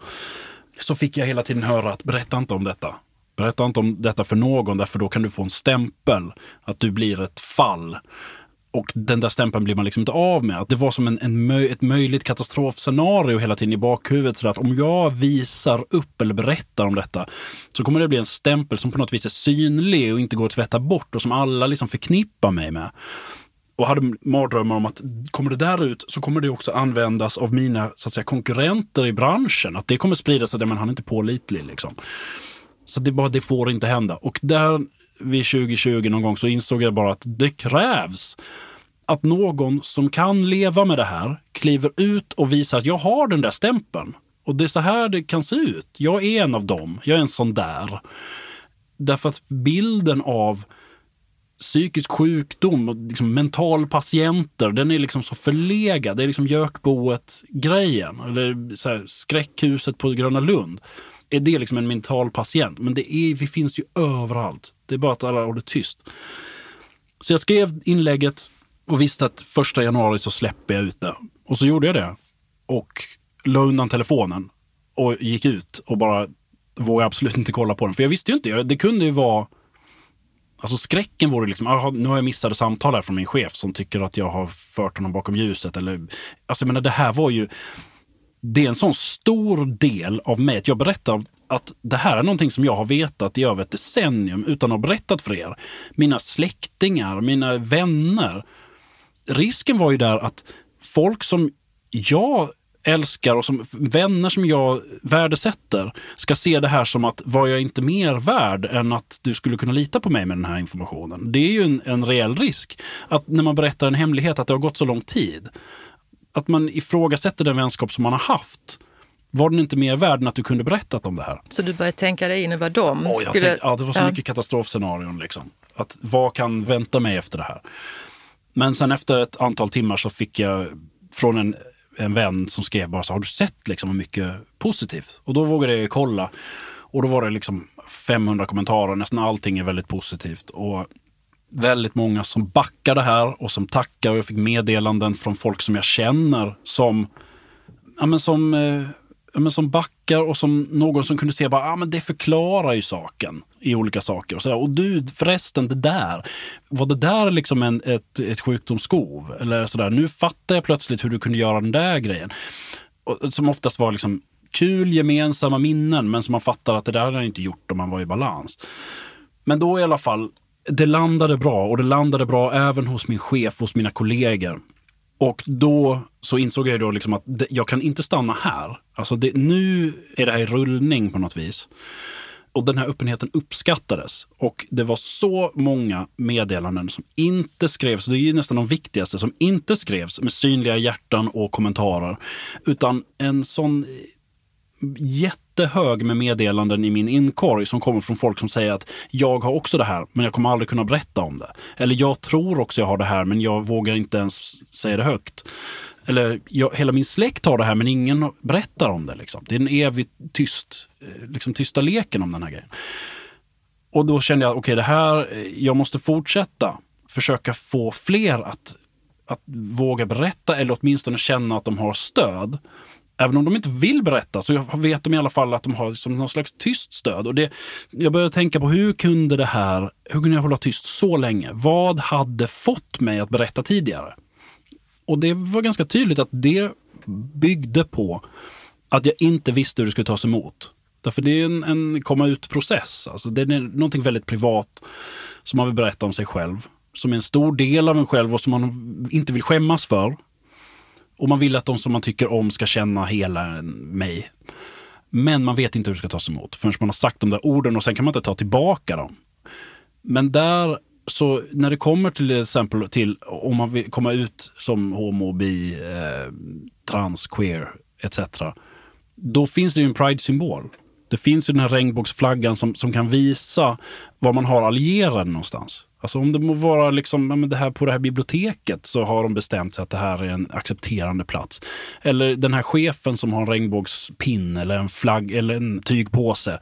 Så fick jag hela tiden höra att berätta inte om detta. Berätta inte om detta för någon, därför då kan du få en stämpel. Att du blir ett fall. Och den där stämpeln blir man liksom inte av med. Att det var som en, en möj, ett möjligt katastrofscenario hela tiden i bakhuvudet. Så att om jag visar upp eller berättar om detta så kommer det bli en stämpel som på något vis är synlig och inte går att tvätta bort och som alla liksom förknippar mig med och hade mardrömmar om att kommer det där ut så kommer det också användas av mina så att säga, konkurrenter i branschen. Att det kommer sprida sig, men han är inte pålitlig. Liksom. Så det, bara, det får inte hända. Och där vid 2020 någon gång så insåg jag bara att det krävs att någon som kan leva med det här kliver ut och visar att jag har den där stämpeln. Och det är så här det kan se ut. Jag är en av dem. Jag är en sån där. Därför att bilden av psykisk sjukdom och liksom mentalpatienter, den är liksom så förlegad. Det är liksom Jökboet-grejen, eller så här, skräckhuset på Gröna Lund. Är det liksom en mental patient? Men det, är, vi finns ju överallt. Det är bara att alla håller tyst. Så jag skrev inlägget och visste att första januari så släpper jag ut det. Och så gjorde jag det. Och la undan telefonen och gick ut och bara vågade absolut inte kolla på den. För jag visste ju inte, det kunde ju vara Alltså skräcken vore liksom, aha, nu har jag missade samtal här från min chef som tycker att jag har fört honom bakom ljuset. Eller, alltså jag menar, det här var ju, det är en sån stor del av mig. Att jag berättar att det här är någonting som jag har vetat i över ett decennium utan att ha berättat för er. Mina släktingar, mina vänner. Risken var ju där att folk som jag älskar och som vänner som jag värdesätter ska se det här som att var jag inte mer värd än att du skulle kunna lita på mig med den här informationen. Det är ju en, en reell risk. Att när man berättar en hemlighet att det har gått så lång tid. Att man ifrågasätter den vänskap som man har haft. Var den inte mer värd än att du kunde berättat om det här? Så du började tänka dig in i vad de oh, skulle... Tänkte, ja, det var så ja. mycket katastrofscenarion. Liksom. Att vad kan vänta mig efter det här? Men sen efter ett antal timmar så fick jag från en en vän som skrev bara så har du sett liksom mycket positivt? Och då vågade jag kolla. Och då var det liksom 500 kommentarer, nästan allting är väldigt positivt. Och väldigt många som backar det här och som tackar. Och jag fick meddelanden från folk som jag känner som, ja, men som eh, ja, men som backar och som någon som kunde se att men det förklarar ju saken i olika saker. Och, så där. och du, förresten, det där, var det där liksom en, ett, ett sjukdomsskov? Eller sådär, nu fattar jag plötsligt hur du kunde göra den där grejen. Och, som oftast var liksom kul gemensamma minnen, men som man fattar att det där hade jag inte gjort om man var i balans. Men då i alla fall, det landade bra och det landade bra även hos min chef, hos mina kollegor. Och då så insåg jag då liksom att det, jag kan inte stanna här. Alltså det, nu är det här i rullning på något vis. Och den här öppenheten uppskattades. Och det var så många meddelanden som inte skrevs, det är ju nästan de viktigaste, som inte skrevs med synliga hjärtan och kommentarer. Utan en sån jätte jättehög med meddelanden i min inkorg som kommer från folk som säger att jag har också det här, men jag kommer aldrig kunna berätta om det. Eller jag tror också jag har det här, men jag vågar inte ens säga det högt. Eller jag, hela min släkt har det här, men ingen berättar om det. Liksom. Det är en evig tyst, eh, liksom tysta leken om den här grejen. Och då kände jag, okej, okay, det här, eh, jag måste fortsätta försöka få fler att, att våga berätta eller åtminstone känna att de har stöd även om de inte vill berätta så vet de i alla fall att de har som någon slags tyst stöd. Och det, jag började tänka på hur kunde det här, hur kunde jag hålla tyst så länge? Vad hade fått mig att berätta tidigare? Och det var ganska tydligt att det byggde på att jag inte visste hur det skulle tas emot. Därför det är en, en komma ut-process. Alltså det är någonting väldigt privat som man vill berätta om sig själv. Som är en stor del av en själv och som man inte vill skämmas för. Och man vill att de som man tycker om ska känna hela mig. Men man vet inte hur det ska tas emot förrän man har sagt de där orden och sen kan man inte ta tillbaka dem. Men där, så när det kommer till exempel till om man vill komma ut som homo, bi, eh, trans, queer etc. Då finns det ju en pride-symbol. Det finns ju den här regnbågsflaggan som, som kan visa var man har allierade någonstans. Alltså om det må vara liksom, ja, men det här på det här biblioteket så har de bestämt sig att det här är en accepterande plats. Eller den här chefen som har en regnbågspinn eller en flagg eller en tygpåse.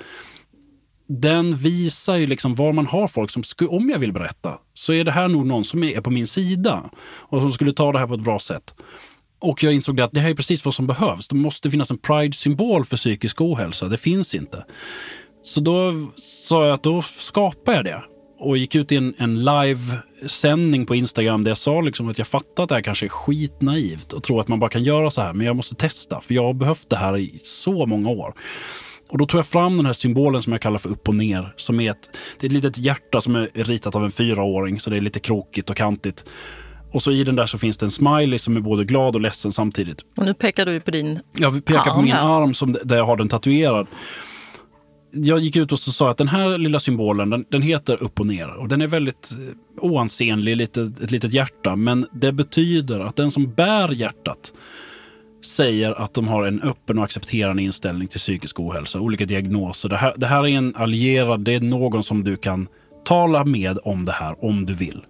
Den visar ju liksom var man har folk som, om jag vill berätta, så är det här nog någon som är på min sida och som skulle ta det här på ett bra sätt. Och jag insåg att det här är precis vad som behövs. Det måste finnas en pride-symbol för psykisk ohälsa. Det finns inte. Så då sa jag att då skapar jag det. Och gick ut i en, en live-sändning på Instagram där jag sa liksom att jag fattar att det här kanske är skitnaivt och tror att man bara kan göra så här. Men jag måste testa, för jag har behövt det här i så många år. Och då tog jag fram den här symbolen som jag kallar för upp och ner. Som är ett, det är ett litet hjärta som är ritat av en fyraåring, så det är lite krokigt och kantigt. Och så i den där så finns det en smiley som är både glad och ledsen samtidigt. Och nu pekar du på din Jag pekar på min arm som, där jag har den tatuerad. Jag gick ut och så sa att den här lilla symbolen, den, den heter upp och ner. Och den är väldigt eh, oansenlig, lite, ett litet hjärta. Men det betyder att den som bär hjärtat säger att de har en öppen och accepterande inställning till psykisk ohälsa, olika diagnoser. Det här, det här är en allierad, det är någon som du kan tala med om det här om du vill.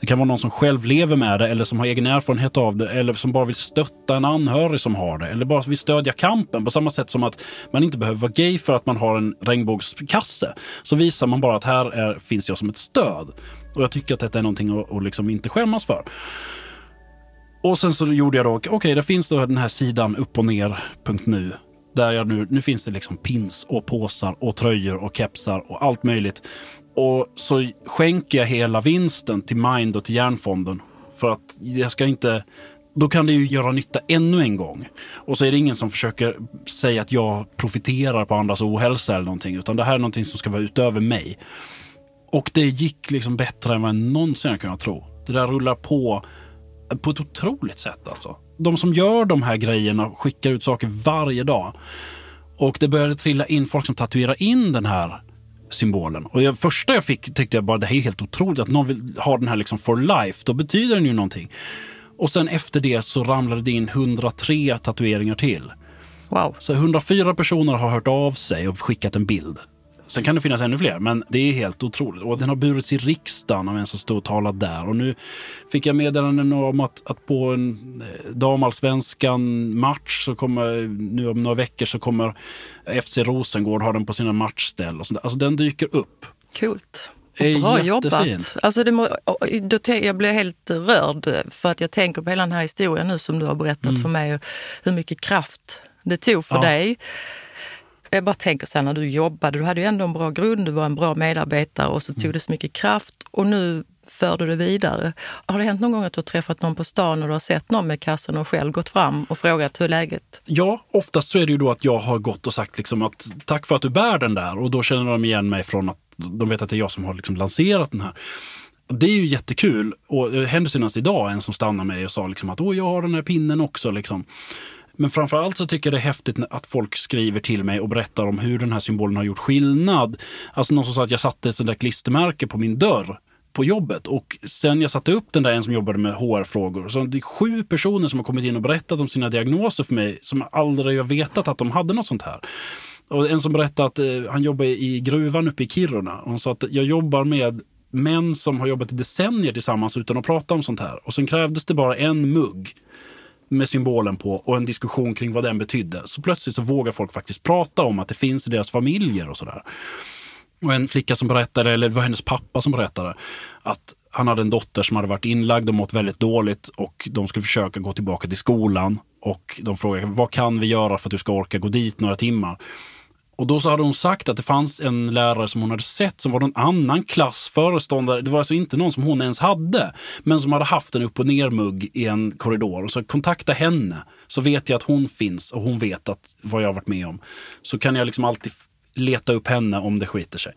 Det kan vara någon som själv lever med det eller som har egen erfarenhet av det eller som bara vill stötta en anhörig som har det eller bara vill stödja kampen på samma sätt som att man inte behöver vara gay för att man har en regnbågskasse. Så visar man bara att här är, finns jag som ett stöd. Och jag tycker att detta är någonting att, att liksom inte skämmas för. Och sen så gjorde jag då, okej, okay, det finns då den här sidan upp och ner.nu. Där jag nu, nu finns det liksom pins och påsar och tröjor och kepsar och allt möjligt. Och så skänker jag hela vinsten till Mind och till Järnfonden. För att jag ska inte... Då kan det ju göra nytta ännu en gång. Och så är det ingen som försöker säga att jag profiterar på andras ohälsa eller någonting. Utan det här är någonting som ska vara utöver mig. Och det gick liksom bättre än vad jag någonsin kunnat tro. Det där rullar på på ett otroligt sätt alltså. De som gör de här grejerna skickar ut saker varje dag. Och det började trilla in folk som tatuerar in den här symbolen. Och det första jag fick tyckte jag bara det här är helt otroligt att någon vill ha den här liksom for life. Då betyder den ju någonting. Och sen efter det så ramlade det in 103 tatueringar till. Wow. Så 104 personer har hört av sig och skickat en bild. Sen kan det finnas ännu fler, men det är helt otroligt. Och den har burits i riksdagen av en som stod och talade där. Och nu fick jag meddelanden om att, att på en eh, damallsvenskan match så kommer, nu om några veckor så kommer FC Rosengård ha den på sina matchställ. Och sånt Alltså den dyker upp. Coolt. Bra jobbat. Alltså det må, då, jag blir helt rörd för att jag tänker på hela den här historien nu som du har berättat mm. för mig. Hur mycket kraft det tog för ja. dig jag bara tänker så här, när du jobbade, du hade ju ändå en bra grund, du var en bra medarbetare och så tog mm. det så mycket kraft och nu för du det vidare. Har det hänt någon gång att du har träffat någon på stan och du har sett någon med kassen och själv gått fram och frågat hur läget? Ja, oftast så är det ju då att jag har gått och sagt liksom att tack för att du bär den där och då känner de igen mig från att de vet att det är jag som har liksom lanserat den här. Det är ju jättekul och det hände senast idag en som stannade mig och sa liksom att Åh, jag har den här pinnen också. Liksom. Men framförallt så tycker jag det är häftigt att folk skriver till mig och berättar om hur den här symbolen har gjort skillnad. Alltså någon som sa att jag satte ett sånt där klistermärke på min dörr på jobbet. Och sen jag satte upp den där, en som jobbade med HR-frågor. Så det är sju personer som har kommit in och berättat om sina diagnoser för mig som aldrig har vetat att de hade något sånt här. Och en som berättade att eh, han jobbar i gruvan uppe i Kiruna. Och han sa att jag jobbar med män som har jobbat i decennier tillsammans utan att prata om sånt här. Och sen krävdes det bara en mugg med symbolen på och en diskussion kring vad den betydde. Så plötsligt så vågar folk faktiskt prata om att det finns i deras familjer och sådär. Och en flicka som berättade, eller det var hennes pappa som berättade, att han hade en dotter som hade varit inlagd och mått väldigt dåligt och de skulle försöka gå tillbaka till skolan. Och de frågade, vad kan vi göra för att du ska orka gå dit några timmar? Och då så hade hon sagt att det fanns en lärare som hon hade sett som var någon annan klassföreståndare. Det var alltså inte någon som hon ens hade, men som hade haft en upp och ner-mugg i en korridor. Och så kontakta henne, så vet jag att hon finns och hon vet att vad jag har varit med om. Så kan jag liksom alltid leta upp henne om det skiter sig.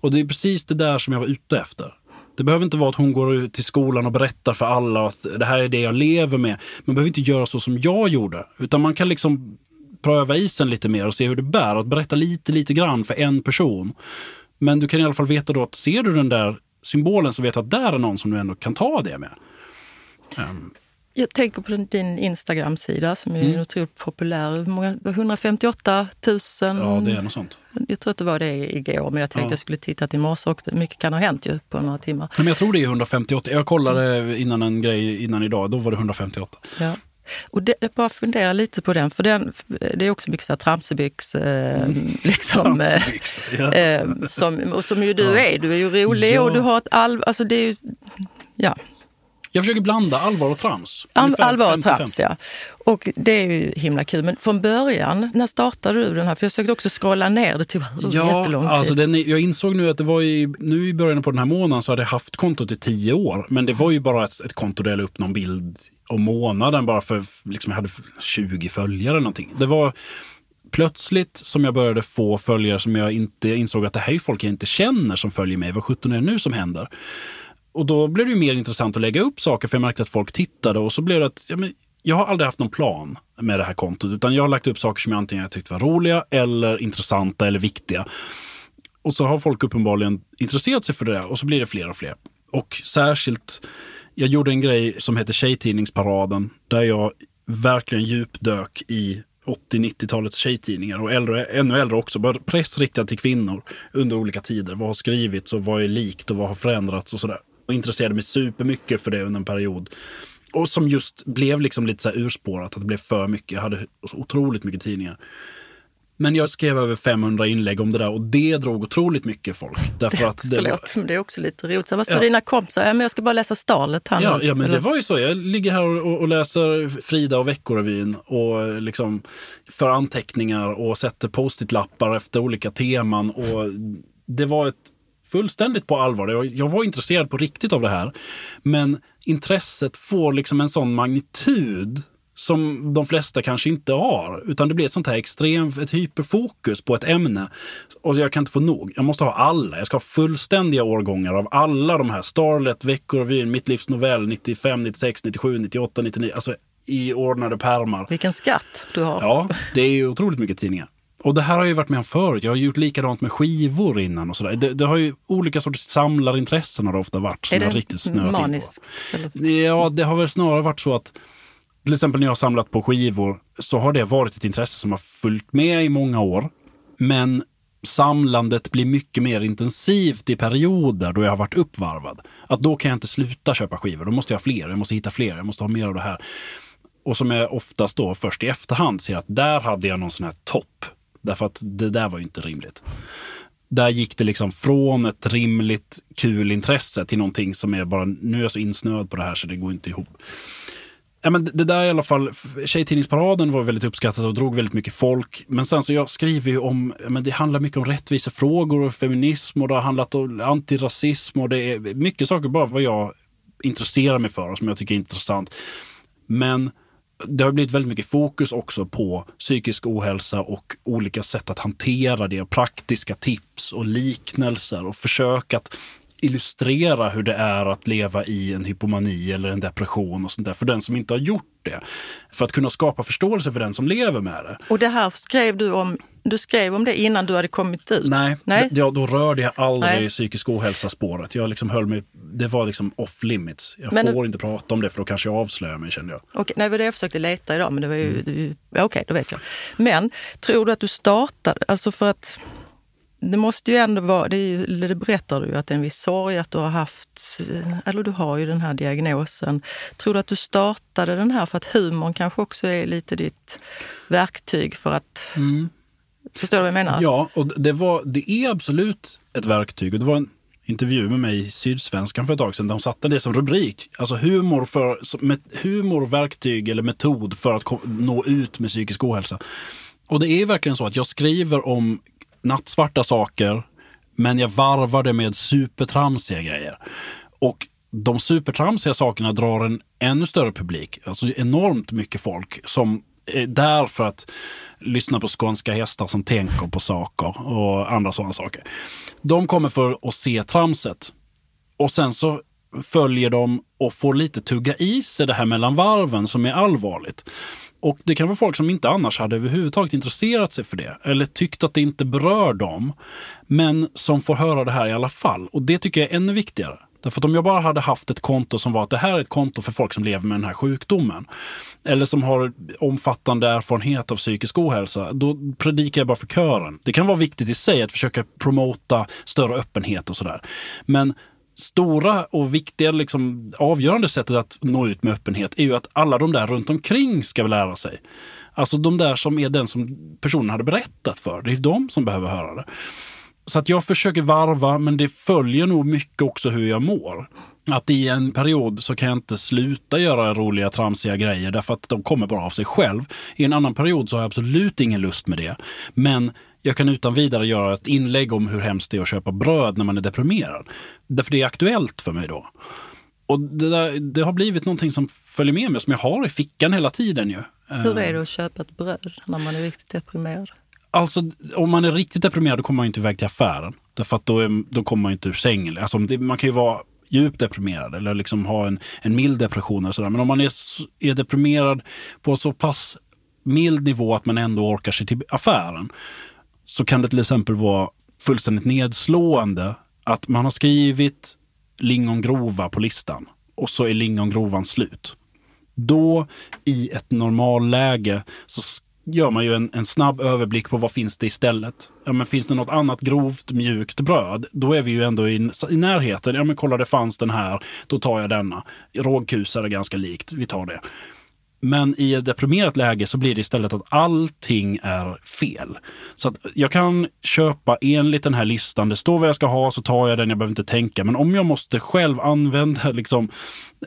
Och det är precis det där som jag var ute efter. Det behöver inte vara att hon går ut till skolan och berättar för alla att det här är det jag lever med. Man behöver inte göra så som jag gjorde, utan man kan liksom pröva isen lite mer och se hur det bär. Att berätta lite, lite grann för en person. Men du kan i alla fall veta då att ser du den där symbolen så vet du att där är någon som du ändå kan ta det med. Um, jag tänker på din Instagram-sida som är mm. otroligt populär. Många, 158 000. Ja, det är något sånt. Jag tror att det var det igår, men jag tänkte ja. jag skulle titta till morse också. Mycket kan ha hänt ju på några timmar. Men jag tror det är 158. Jag kollade innan en grej innan idag, då var det 158. Ja. Och det, jag bara funderar lite på den, för den, det är också mycket så här tramsebyx. Eh, mm. liksom, tramsebyx ja. eh, som, och som ju du ja. är. Du är ju rolig ja. och du har ett alv... Alltså det är ju, ja. Jag försöker blanda allvar och trams. All, allvar och trams, ja. Och det är ju himla kul. Men från början, när startade du den här? För jag försökte också scrolla ner, det tog ja, jättelång tid. Alltså den, jag insåg nu att det var i, nu i början på den här månaden så hade jag haft kontot i tio år. Men det var ju bara ett, ett konto där jag la upp någon bild om månaden bara för, liksom jag hade 20 följare eller någonting. Det var plötsligt som jag började få följare som jag inte insåg att det här är folk jag inte känner som följer mig. Vad sjutton är det nu som händer? Och då blev det mer intressant att lägga upp saker för jag märkte att folk tittade och så blev det att ja, men, jag har aldrig haft någon plan med det här kontot utan jag har lagt upp saker som jag antingen tyckt var roliga eller intressanta eller viktiga. Och så har folk uppenbarligen intresserat sig för det där och så blir det fler och fler. Och särskilt, jag gjorde en grej som heter Tjejtidningsparaden där jag verkligen djupdök i 80-90-talets tjejtidningar och äldre, ännu äldre också. Bara press riktad till kvinnor under olika tider. Vad har skrivits och vad är likt och vad har förändrats och sådär och intresserade mig supermycket för det under en period. Och som just blev liksom lite så här urspårat, att det blev för mycket. Jag hade så otroligt mycket tidningar. Men jag skrev över 500 inlägg om det där och det drog otroligt mycket folk. Därför att det, Förlåt, men det är också lite roligt. Vad sa ja. dina kompisar? Ja, men jag ska bara läsa Stalet här ja, ja, men eller? det var ju så. Jag ligger här och, och läser Frida och Veckorevyn och liksom för anteckningar och sätter post-it-lappar efter olika teman. Och det var ett fullständigt på allvar. Jag var intresserad på riktigt av det här. Men intresset får liksom en sån magnitud som de flesta kanske inte har. Utan det blir ett sånt här extremt, ett hyperfokus på ett ämne. Och jag kan inte få nog. Jag måste ha alla. Jag ska ha fullständiga årgångar av alla de här. Starlet, Veckorevyn, Mitt livs novell, 95, 96, 97, 98, 99. Alltså i ordnade pärmar. Vilken skatt du har. Ja, det är ju otroligt mycket tidningar. Och det här har jag ju varit med om förut. Jag har gjort likadant med skivor innan och sådär. Det, det har ju olika sorters samlarintressen har det ofta varit. Som är det riktigt maniskt? Ja, det har väl snarare varit så att till exempel när jag har samlat på skivor så har det varit ett intresse som har följt med i många år. Men samlandet blir mycket mer intensivt i perioder då jag har varit uppvarvad. Att då kan jag inte sluta köpa skivor. Då måste jag ha fler. Jag måste hitta fler. Jag måste ha mer av det här. Och som jag oftast då först i efterhand ser att där hade jag någon sån här topp Därför att det där var ju inte rimligt. Där gick det liksom från ett rimligt kul intresse till någonting som är bara, nu är jag så insnöad på det här så det går inte ihop. Ja, men det där i alla fall, Tjejtidningsparaden var väldigt uppskattat och drog väldigt mycket folk. Men sen så jag skriver ju om, men det handlar mycket om rättvisefrågor och feminism och det har handlat om antirasism och det är mycket saker bara vad jag intresserar mig för och som jag tycker är intressant. Men det har blivit väldigt mycket fokus också på psykisk ohälsa och olika sätt att hantera det. Praktiska tips och liknelser och försök att illustrera hur det är att leva i en hypomani eller en depression och sånt där för den som inte har gjort det. För att kunna skapa förståelse för den som lever med det. Och det här skrev du om du skrev om det innan du hade kommit ut? Nej, Nej? Ja, då rörde jag aldrig Nej. psykisk ohälsa-spåret. Jag liksom höll mig, det var liksom off limits. Jag men, får inte prata om det för då kanske jag avslöjar mig kände jag. Okay, nej, det var det jag försökte leta idag, men det var ju... Mm. Okej, okay, då vet jag. Men tror du att du startade, alltså för att det måste ju ändå vara, det, är, det berättar du ju, att det är en viss sorg att du har haft, eller du har ju den här diagnosen. Tror du att du startade den här för att humorn kanske också är lite ditt verktyg för att mm. Förstår du vad jag menar? Ja, och det, var, det är absolut ett verktyg. Och det var en intervju med mig i Sydsvenskan för ett tag sedan där de satte det som rubrik. Alltså humor, för, humor verktyg eller metod för att nå ut med psykisk ohälsa. Och det är verkligen så att jag skriver om nattsvarta saker men jag varvar det med supertramsiga grejer. Och de supertramsiga sakerna drar en ännu större publik. Alltså enormt mycket folk som Eh, där för att lyssna på skånska hästar som tänker på saker och andra sådana saker. De kommer för att se tramset. Och sen så följer de och får lite tugga i sig det här mellan varven som är allvarligt. Och det kan vara folk som inte annars hade överhuvudtaget intresserat sig för det eller tyckt att det inte berör dem. Men som får höra det här i alla fall. Och det tycker jag är ännu viktigare. Därför att om jag bara hade haft ett konto som var att det här är ett konto för folk som lever med den här sjukdomen. Eller som har omfattande erfarenhet av psykisk ohälsa. Då predikar jag bara för kören. Det kan vara viktigt i sig att försöka promota större öppenhet och sådär. Men stora och viktiga, liksom, avgörande sättet att nå ut med öppenhet är ju att alla de där runt omkring ska lära sig. Alltså de där som är den som personen hade berättat för. Det är de som behöver höra det. Så att jag försöker varva, men det följer nog mycket också hur jag mår. Att i en period så kan jag inte sluta göra roliga tramsiga grejer därför att de kommer bara av sig själv. I en annan period så har jag absolut ingen lust med det. Men jag kan utan vidare göra ett inlägg om hur hemskt det är att köpa bröd när man är deprimerad. Därför det är aktuellt för mig då. Och det, där, det har blivit någonting som följer med mig, som jag har i fickan hela tiden ju. Hur är det att köpa ett bröd när man är riktigt deprimerad? Alltså, om man är riktigt deprimerad då kommer man inte iväg till affären. Därför att då, är, då kommer man inte ur sängen. Alltså, det, man kan ju vara djupt deprimerad eller liksom ha en, en mild depression. Och sådär. Men om man är, är deprimerad på så pass mild nivå att man ändå orkar sig till affären så kan det till exempel vara fullständigt nedslående att man har skrivit lingongrova på listan och så är lingongrovan slut. Då i ett normalläge så gör man ju en, en, snabb överblick på vad finns det istället. Ja, men finns det något annat grovt mjukt bröd, då är vi ju ändå i, i närheten. Ja, men kolla, det fanns den här, då tar jag denna. Rågkusar är ganska likt, vi tar det. Men i ett deprimerat läge så blir det istället att allting är fel. Så att jag kan köpa enligt den här listan, det står vad jag ska ha så tar jag den, jag behöver inte tänka. Men om jag måste själv använda liksom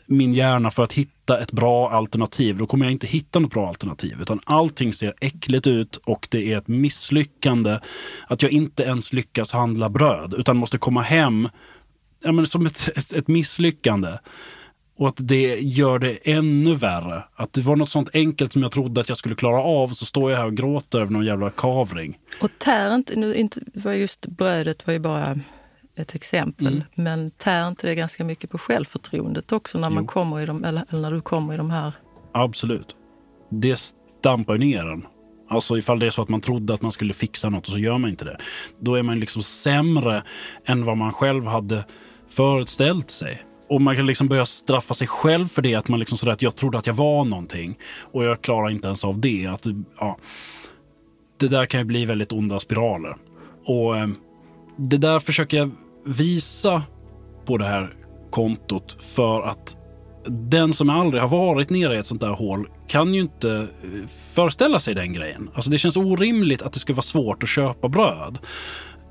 min hjärna för att hitta ett bra alternativ, då kommer jag inte hitta något bra alternativ. Utan allting ser äckligt ut och det är ett misslyckande att jag inte ens lyckas handla bröd, utan måste komma hem ja, men som ett, ett, ett misslyckande. Och att det gör det ännu värre. Att det var något sånt enkelt som jag trodde att jag skulle klara av, så står jag här och gråter över någon jävla kavring. Och tär inte, nu inte, var just brödet var ju bara ett exempel, mm. men tär inte det ganska mycket på självförtroendet också när, man kommer i de, eller, eller när du kommer i de här? Absolut. Det stampar ner en. Alltså ifall det är så att man trodde att man skulle fixa något och så gör man inte det. Då är man liksom sämre än vad man själv hade föreställt sig. Och man kan liksom börja straffa sig själv för det. Att man liksom sådär att jag trodde att jag var någonting. Och jag klarar inte ens av det. Att, ja, det där kan ju bli väldigt onda spiraler. Och eh, det där försöker jag visa på det här kontot för att den som aldrig har varit nere i ett sånt där hål kan ju inte eh, föreställa sig den grejen. Alltså det känns orimligt att det ska vara svårt att köpa bröd.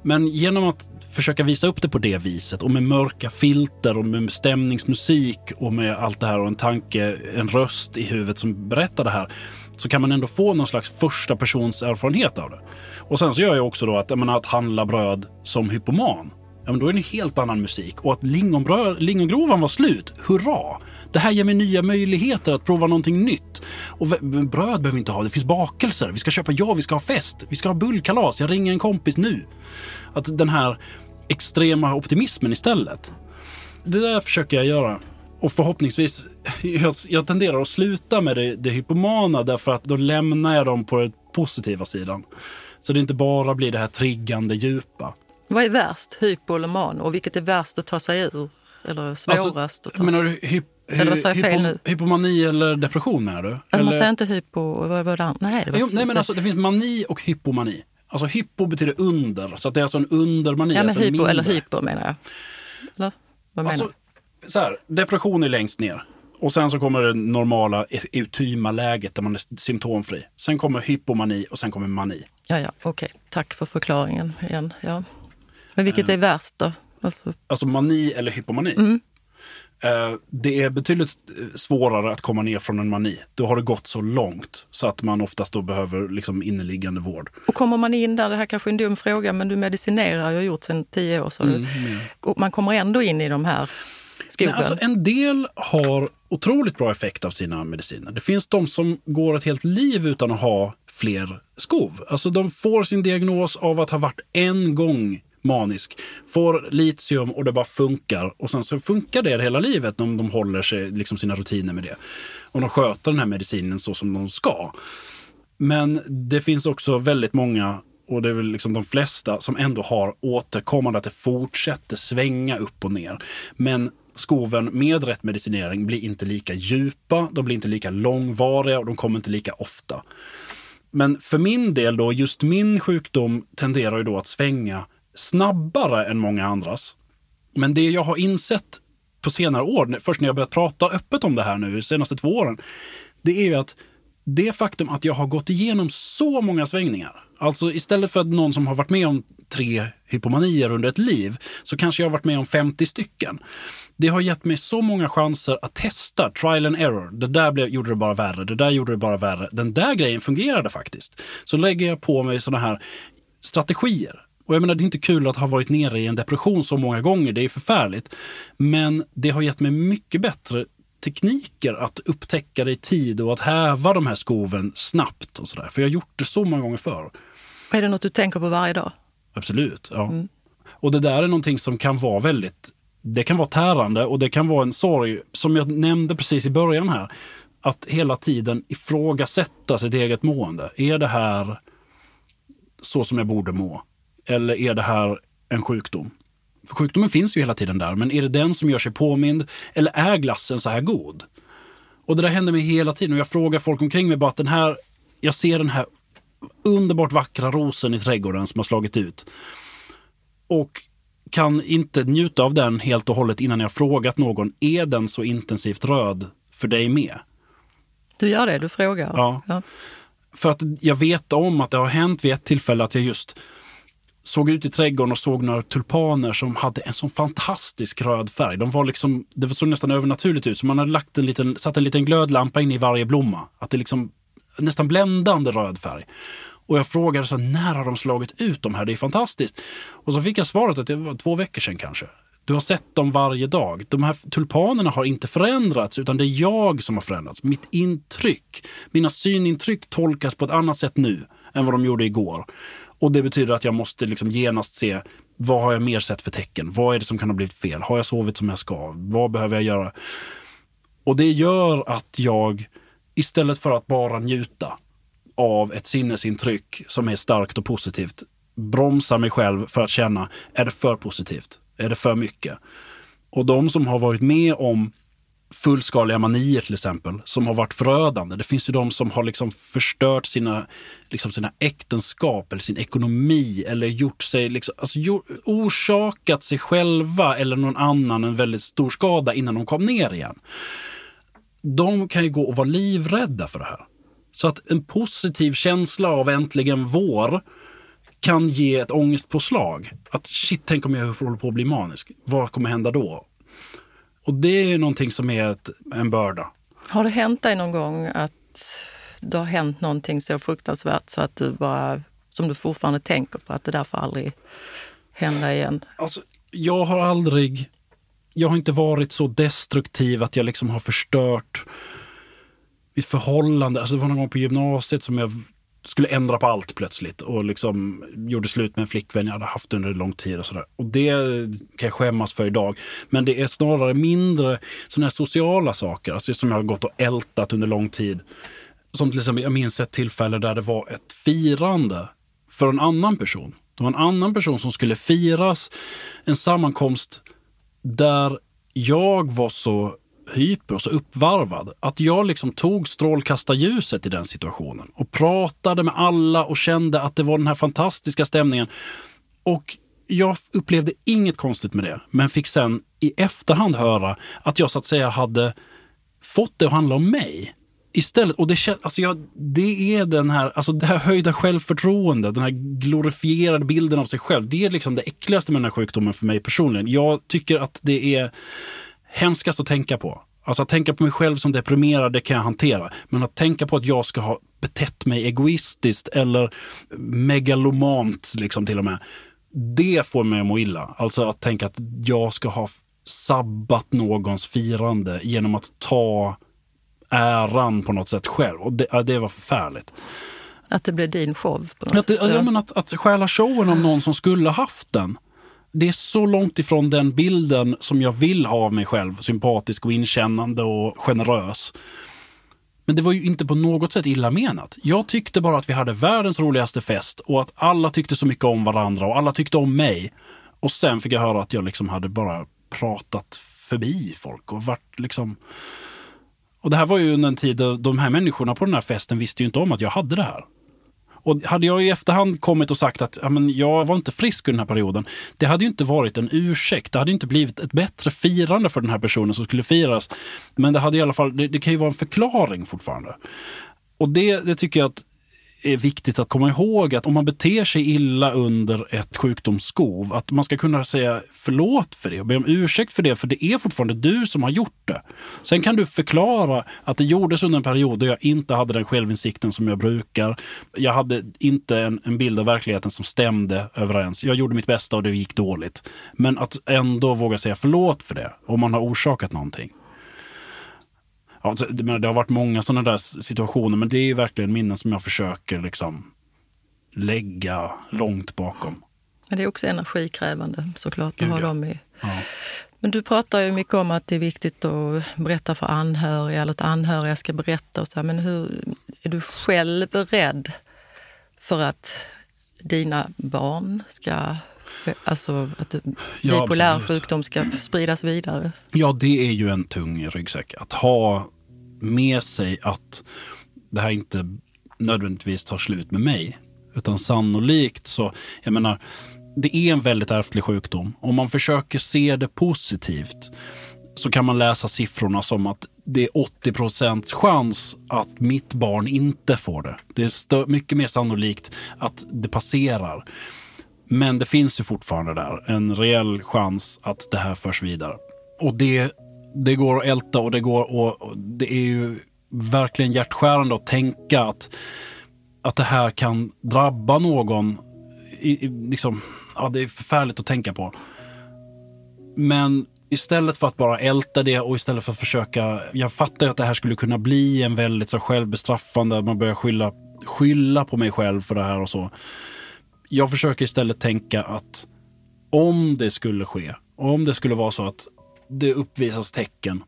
Men genom att försöka visa upp det på det viset och med mörka filter och med stämningsmusik och med allt det här och en tanke, en röst i huvudet som berättar det här så kan man ändå få någon slags första persons erfarenhet av det. Och sen så gör jag också då att, jag menar, att handla bröd som hypoman. Ja, men då är det en helt annan musik. Och att lingongrovan var slut, hurra! Det här ger mig nya möjligheter att prova någonting nytt. Och bröd behöver vi inte ha, det finns bakelser. Vi ska köpa, ja vi ska ha fest, vi ska ha bullkalas, jag ringer en kompis nu. Att den här extrema optimismen istället. Det där försöker jag göra. Och förhoppningsvis, jag, jag tenderar att sluta med det, det hypomana därför att då lämnar jag dem på den positiva sidan. Så det inte bara blir det här triggande djupa. Vad är värst, hypo eller man? Och vilket är värst att ta sig ur? Eller svårast alltså, att ta sig menar du hyp, eller vad sa jag fel nu? Hypomani eller depression menar du? Alltså, Man säger inte hypo... Vad var det? Nej, det var jo, nej men alltså, det finns mani och hypomani. Alltså hypo betyder under, så att det är alltså en undermani. Ja, men alltså hypo mindre. eller hypo menar jag. Eller vad menar alltså, du? Så här, depression är längst ner. Och sen så kommer det normala eutyma läget där man är symptomfri. Sen kommer hypomani och sen kommer mani. Ja, ja, okej. Okay. Tack för förklaringen igen. Ja. Men vilket är värst då? Alltså, alltså mani eller hypomani? Mm. Eh, det är betydligt eh, svårare att komma ner från en mani. Då har det gått så långt så att man oftast då behöver liksom inneliggande vård. Och kommer man in där, det här kanske är en dum fråga, men du medicinerar, jag har gjort sedan tio år. Så mm, du, man kommer ändå in i de här skogen? alltså en del har otroligt bra effekt av sina mediciner. Det finns de som går ett helt liv utan att ha fler skov. Alltså de får sin diagnos av att ha varit en gång manisk. Får litium och det bara funkar. Och sen så funkar det hela livet om de håller sig, liksom sina rutiner med det. Om de sköter den här medicinen så som de ska. Men det finns också väldigt många och det är väl liksom de flesta som ändå har återkommande att det fortsätter svänga upp och ner. Men skoven med rätt medicinering blir inte lika djupa, de blir inte lika långvariga och de kommer inte lika ofta. Men för min del då, just min sjukdom tenderar ju då att svänga snabbare än många andras. Men det jag har insett på senare år, först när jag börjat prata öppet om det här nu, de senaste två åren, det är ju att det faktum att jag har gått igenom så många svängningar, alltså istället för att någon som har varit med om tre hypomanier under ett liv, så kanske jag har varit med om 50 stycken. Det har gett mig så många chanser att testa, trial and error. Det där blev, gjorde det bara värre, det där gjorde det bara värre. Den där grejen fungerade faktiskt. Så lägger jag på mig sådana här strategier. Och jag menar, det är inte kul att ha varit nere i en depression så många gånger, det är förfärligt. Men det har gett mig mycket bättre tekniker att upptäcka det i tid och att häva de här skoven snabbt och sådär. För jag har gjort det så många gånger förr. Är det något du tänker på varje dag? Absolut, ja. Mm. Och det där är någonting som kan vara väldigt, det kan vara tärande och det kan vara en sorg, som jag nämnde precis i början här. Att hela tiden ifrågasätta sitt eget mående. Är det här så som jag borde må? Eller är det här en sjukdom? För sjukdomen finns ju hela tiden där, men är det den som gör sig påmind? Eller är glassen så här god? Och det där händer mig hela tiden och jag frågar folk omkring mig bara att den här, jag ser den här underbart vackra rosen i trädgården som har slagit ut. Och kan inte njuta av den helt och hållet innan jag frågat någon, är den så intensivt röd för dig med? Du gör det, du frågar? Ja. ja. För att jag vet om att det har hänt vid ett tillfälle att jag just såg ut i trädgården och såg några tulpaner som hade en sån fantastisk röd färg. De var liksom, det såg nästan övernaturligt ut, så man hade lagt en liten, satt en liten glödlampa in i varje blomma. Att det liksom nästan bländande röd färg. Och jag frågade så när har de slagit ut de här? Det är fantastiskt. Och så fick jag svaret att det var två veckor sedan kanske. Du har sett dem varje dag. De här tulpanerna har inte förändrats, utan det är jag som har förändrats. Mitt intryck, mina synintryck tolkas på ett annat sätt nu än vad de gjorde igår. Och det betyder att jag måste liksom genast se vad har jag mer sett för tecken? Vad är det som kan ha blivit fel? Har jag sovit som jag ska? Vad behöver jag göra? Och det gör att jag istället för att bara njuta av ett sinnesintryck som är starkt och positivt bromsar mig själv för att känna, är det för positivt? Är det för mycket? Och de som har varit med om fullskaliga manier till exempel, som har varit förödande. Det finns ju de som har liksom förstört sina, liksom sina äktenskap eller sin ekonomi eller gjort sig, liksom, alltså, orsakat sig själva eller någon annan en väldigt stor skada innan de kom ner igen. De kan ju gå och vara livrädda för det här. Så att en positiv känsla av äntligen vår kan ge ett ångestpåslag. Att shit, tänk om jag håller på att bli manisk. Vad kommer hända då? Och det är någonting som är ett, en börda. Har det hänt dig någon gång att det har hänt någonting så fruktansvärt så att du bara, som du fortfarande tänker på, att det där får aldrig hända igen? Alltså, jag har aldrig, jag har inte varit så destruktiv att jag liksom har förstört mitt förhållande. Alltså det var någon gång på gymnasiet som jag skulle ändra på allt plötsligt och liksom gjorde slut med en flickvän jag hade haft under lång tid och sådär. Och det kan jag skämmas för idag. Men det är snarare mindre såna här sociala saker, alltså som jag har gått och ältat under lång tid. Som till exempel, jag minns ett tillfälle där det var ett firande för en annan person. Det var en annan person som skulle firas, en sammankomst där jag var så hyper och så uppvarvad. Att jag liksom tog strålkastarljuset i den situationen och pratade med alla och kände att det var den här fantastiska stämningen. Och jag upplevde inget konstigt med det, men fick sen i efterhand höra att jag så att säga hade fått det att handla om mig. Istället, och det, alltså jag, det är den här, alltså det här höjda självförtroendet, den här glorifierade bilden av sig själv. Det är liksom det äckligaste med den här sjukdomen för mig personligen. Jag tycker att det är hemskast att tänka på. Alltså att tänka på mig själv som deprimerad, det kan jag hantera. Men att tänka på att jag ska ha betett mig egoistiskt eller megalomant liksom till och med. Det får mig att må illa. Alltså att tänka att jag ska ha sabbat någons firande genom att ta äran på något sätt själv. Och det, det var förfärligt. Att det blev din show? På något att, det, ja, men att, att stjäla showen av någon som skulle haft den. Det är så långt ifrån den bilden som jag vill ha av mig själv. Sympatisk och inkännande och generös. Men det var ju inte på något sätt illa menat. Jag tyckte bara att vi hade världens roligaste fest och att alla tyckte så mycket om varandra och alla tyckte om mig. Och sen fick jag höra att jag liksom hade bara pratat förbi folk och varit liksom... Och det här var ju under en tid då de här människorna på den här festen visste ju inte om att jag hade det här. Och hade jag i efterhand kommit och sagt att ja, men jag var inte frisk under den här perioden, det hade ju inte varit en ursäkt. Det hade inte blivit ett bättre firande för den här personen som skulle firas. Men det hade i alla fall, det, det kan ju vara en förklaring fortfarande. Och det, det tycker jag att är viktigt att komma ihåg att om man beter sig illa under ett sjukdomsskov, att man ska kunna säga förlåt för det och be om ursäkt för det, för det är fortfarande du som har gjort det. Sen kan du förklara att det gjordes under en period då jag inte hade den självinsikten som jag brukar. Jag hade inte en, en bild av verkligheten som stämde överens. Jag gjorde mitt bästa och det gick dåligt. Men att ändå våga säga förlåt för det, om man har orsakat någonting. Ja, det har varit många sådana där situationer, men det är verkligen minnen som jag försöker liksom lägga långt bakom. Men det är också energikrävande såklart att ha dem i. Ja. Men du pratar ju mycket om att det är viktigt att berätta för anhöriga, eller att anhöriga ska berätta. Och så här, men hur är du själv beredd för att dina barn ska Alltså att bipolär ja, sjukdom ska spridas vidare? Ja, det är ju en tung ryggsäck. Att ha med sig att det här inte nödvändigtvis tar slut med mig. Utan sannolikt så, jag menar, det är en väldigt ärftlig sjukdom. Om man försöker se det positivt så kan man läsa siffrorna som att det är 80 procents chans att mitt barn inte får det. Det är mycket mer sannolikt att det passerar. Men det finns ju fortfarande där en reell chans att det här förs vidare. Och det, det går att älta och det går och det är ju verkligen hjärtskärande att tänka att, att det här kan drabba någon. I, i, liksom, ja, det är förfärligt att tänka på. Men istället för att bara älta det och istället för att försöka... Jag fattar ju att det här skulle kunna bli en väldigt så självbestraffande, man börjar skylla, skylla på mig själv för det här och så jag försöker istället tänka att om det skulle ske, om det skulle vara så att det uppvisas tecken,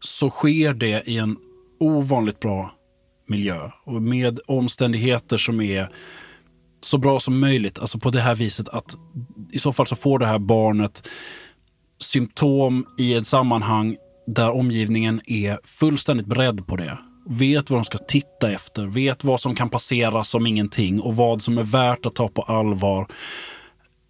så sker det i en ovanligt bra miljö och med omständigheter som är så bra som möjligt. Alltså på det här viset att i så fall så får det här barnet symptom i ett sammanhang där omgivningen är fullständigt beredd på det vet vad de ska titta efter, vet vad som kan passera som ingenting och vad som är värt att ta på allvar.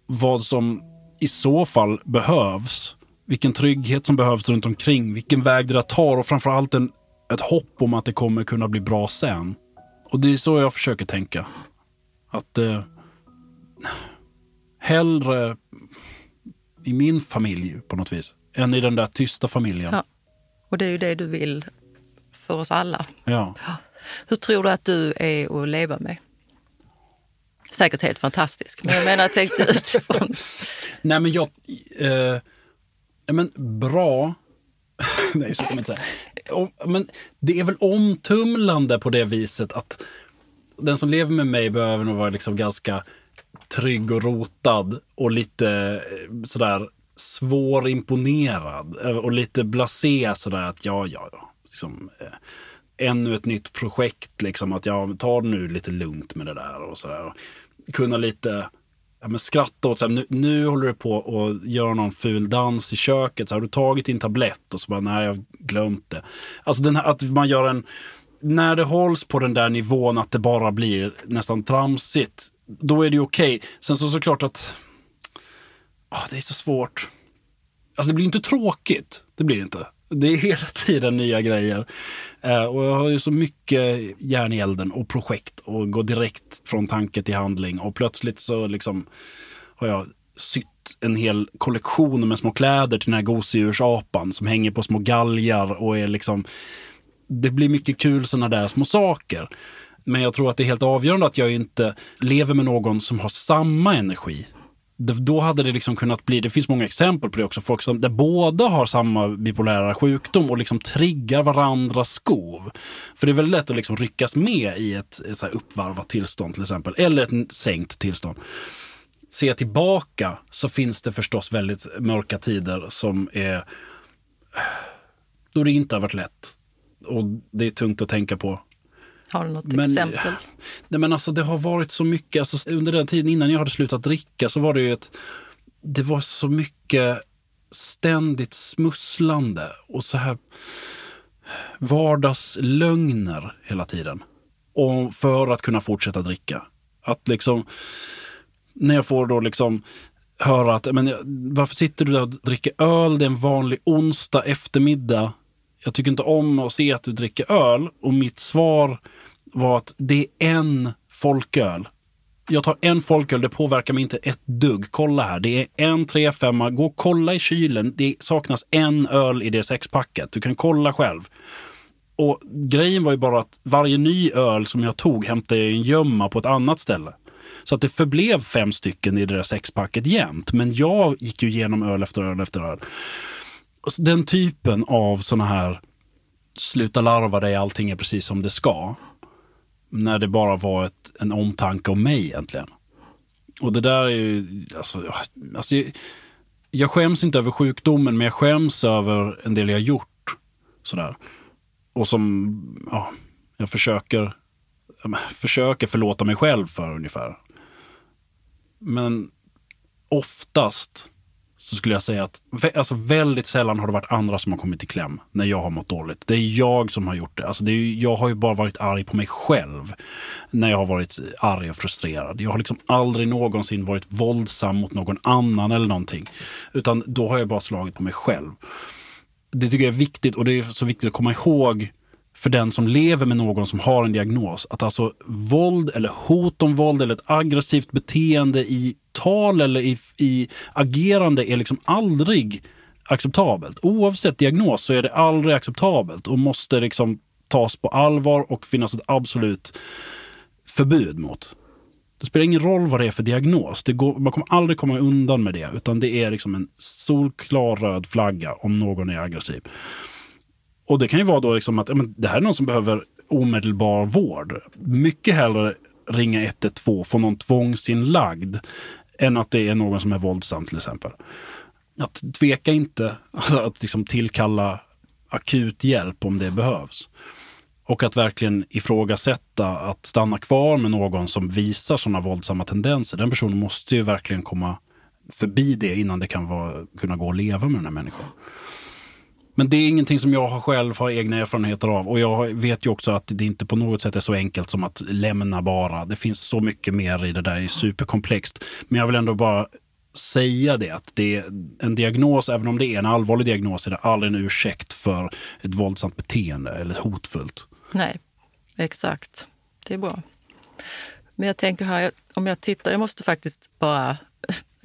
Vad som i så fall behövs. Vilken trygghet som behövs runt omkring, vilken väg det där tar och framförallt en, ett hopp om att det kommer kunna bli bra sen. Och det är så jag försöker tänka. Att eh, hellre i min familj på något vis, än i den där tysta familjen. Ja. Och det är ju det du vill för oss alla. Ja. Hur tror du att du är att leva med? Säkert helt fantastisk, men jag menar jag tänkte utifrån. Nej men jag... Eh, men bra... Nej, så kan man inte säga. Men det är väl omtumlande på det viset att den som lever med mig behöver nog vara liksom ganska trygg och rotad och lite eh, sådär svårimponerad och lite blasé sådär att ja, ja, ja liksom, eh, ännu ett nytt projekt. Liksom, att jag tar det nu lite lugnt med det där och sådär. Kunna lite ja, men skratta åt, så här, nu, nu håller du på och gör någon ful dans i köket. Så har du tagit din tablett? Och så bara, nej jag har glömt det. Alltså den här, att man gör en, när det hålls på den där nivån att det bara blir nästan tramsigt, då är det okej. Okay. Sen så såklart att, oh, det är så svårt. Alltså det blir inte tråkigt, det blir det inte. Det är hela tiden nya grejer. Eh, och jag har ju så mycket järn i elden och projekt och går direkt från tanke till handling. Och plötsligt så liksom har jag sytt en hel kollektion med små kläder till den här gosedjursapan som hänger på små galgar och är liksom... Det blir mycket kul sådana där små saker. Men jag tror att det är helt avgörande att jag inte lever med någon som har samma energi då hade det liksom kunnat bli, det finns många exempel på det också, folk som där båda har samma bipolära sjukdom och liksom triggar varandras skov. För det är väldigt lätt att liksom ryckas med i ett, ett så uppvarvat tillstånd till exempel, eller ett sänkt tillstånd. ser jag tillbaka så finns det förstås väldigt mörka tider som är då det inte har varit lätt. Och det är tungt att tänka på. Har du något men, exempel? Nej men alltså det har varit så mycket, alltså, under den tiden innan jag hade slutat dricka så var det ju ett, det var så mycket ständigt smusslande och så här vardagslögner hela tiden. Och för att kunna fortsätta dricka. Att liksom, när jag får då liksom höra att, men varför sitter du där och dricker öl? Det är en vanlig onsdag eftermiddag. Jag tycker inte om att se att du dricker öl. Och mitt svar var att det är en folköl. Jag tar en folköl, det påverkar mig inte ett dugg. Kolla här, det är en 3-5. Gå och kolla i kylen. Det saknas en öl i det sexpacket. Du kan kolla själv. Och grejen var ju bara att varje ny öl som jag tog hämtade jag i en gömma på ett annat ställe. Så att det förblev fem stycken i det där sexpacket jämt. Men jag gick ju igenom öl efter öl efter öl. Den typen av såna här sluta larva dig, allting är precis som det ska. När det bara var ett, en omtanke om mig egentligen. Och det där är ju, alltså, alltså jag skäms inte över sjukdomen, men jag skäms över en del jag gjort. Sådär. Och som ja, jag försöker, jag försöker förlåta mig själv för ungefär. Men oftast så skulle jag säga att alltså väldigt sällan har det varit andra som har kommit i kläm när jag har mått dåligt. Det är jag som har gjort det. Alltså det är, jag har ju bara varit arg på mig själv när jag har varit arg och frustrerad. Jag har liksom aldrig någonsin varit våldsam mot någon annan eller någonting. Utan då har jag bara slagit på mig själv. Det tycker jag är viktigt och det är så viktigt att komma ihåg för den som lever med någon som har en diagnos. Att alltså våld eller hot om våld eller ett aggressivt beteende i tal eller i, i agerande är liksom aldrig acceptabelt. Oavsett diagnos så är det aldrig acceptabelt och måste liksom tas på allvar och finnas ett absolut förbud mot. Det spelar ingen roll vad det är för diagnos. Det går, man kommer aldrig komma undan med det. Utan det är liksom en solklar röd flagga om någon är aggressiv. Och det kan ju vara då liksom att men, det här är någon som behöver omedelbar vård. Mycket hellre ringa 112, få någon tvångsinlagd, än att det är någon som är våldsam till exempel. Att tveka inte att liksom tillkalla akut hjälp om det behövs. Och att verkligen ifrågasätta att stanna kvar med någon som visar sådana våldsamma tendenser. Den personen måste ju verkligen komma förbi det innan det kan vara, kunna gå att leva med den här människan. Men det är ingenting som jag själv har egna erfarenheter av. Och jag vet ju också att det inte på något sätt är så enkelt som att lämna bara. Det finns så mycket mer i det där, det är superkomplext. Men jag vill ändå bara säga det, att det är en diagnos, även om det är en allvarlig diagnos, är det aldrig en ursäkt för ett våldsamt beteende eller hotfullt. Nej, exakt. Det är bra. Men jag tänker här, om jag tittar, jag måste faktiskt bara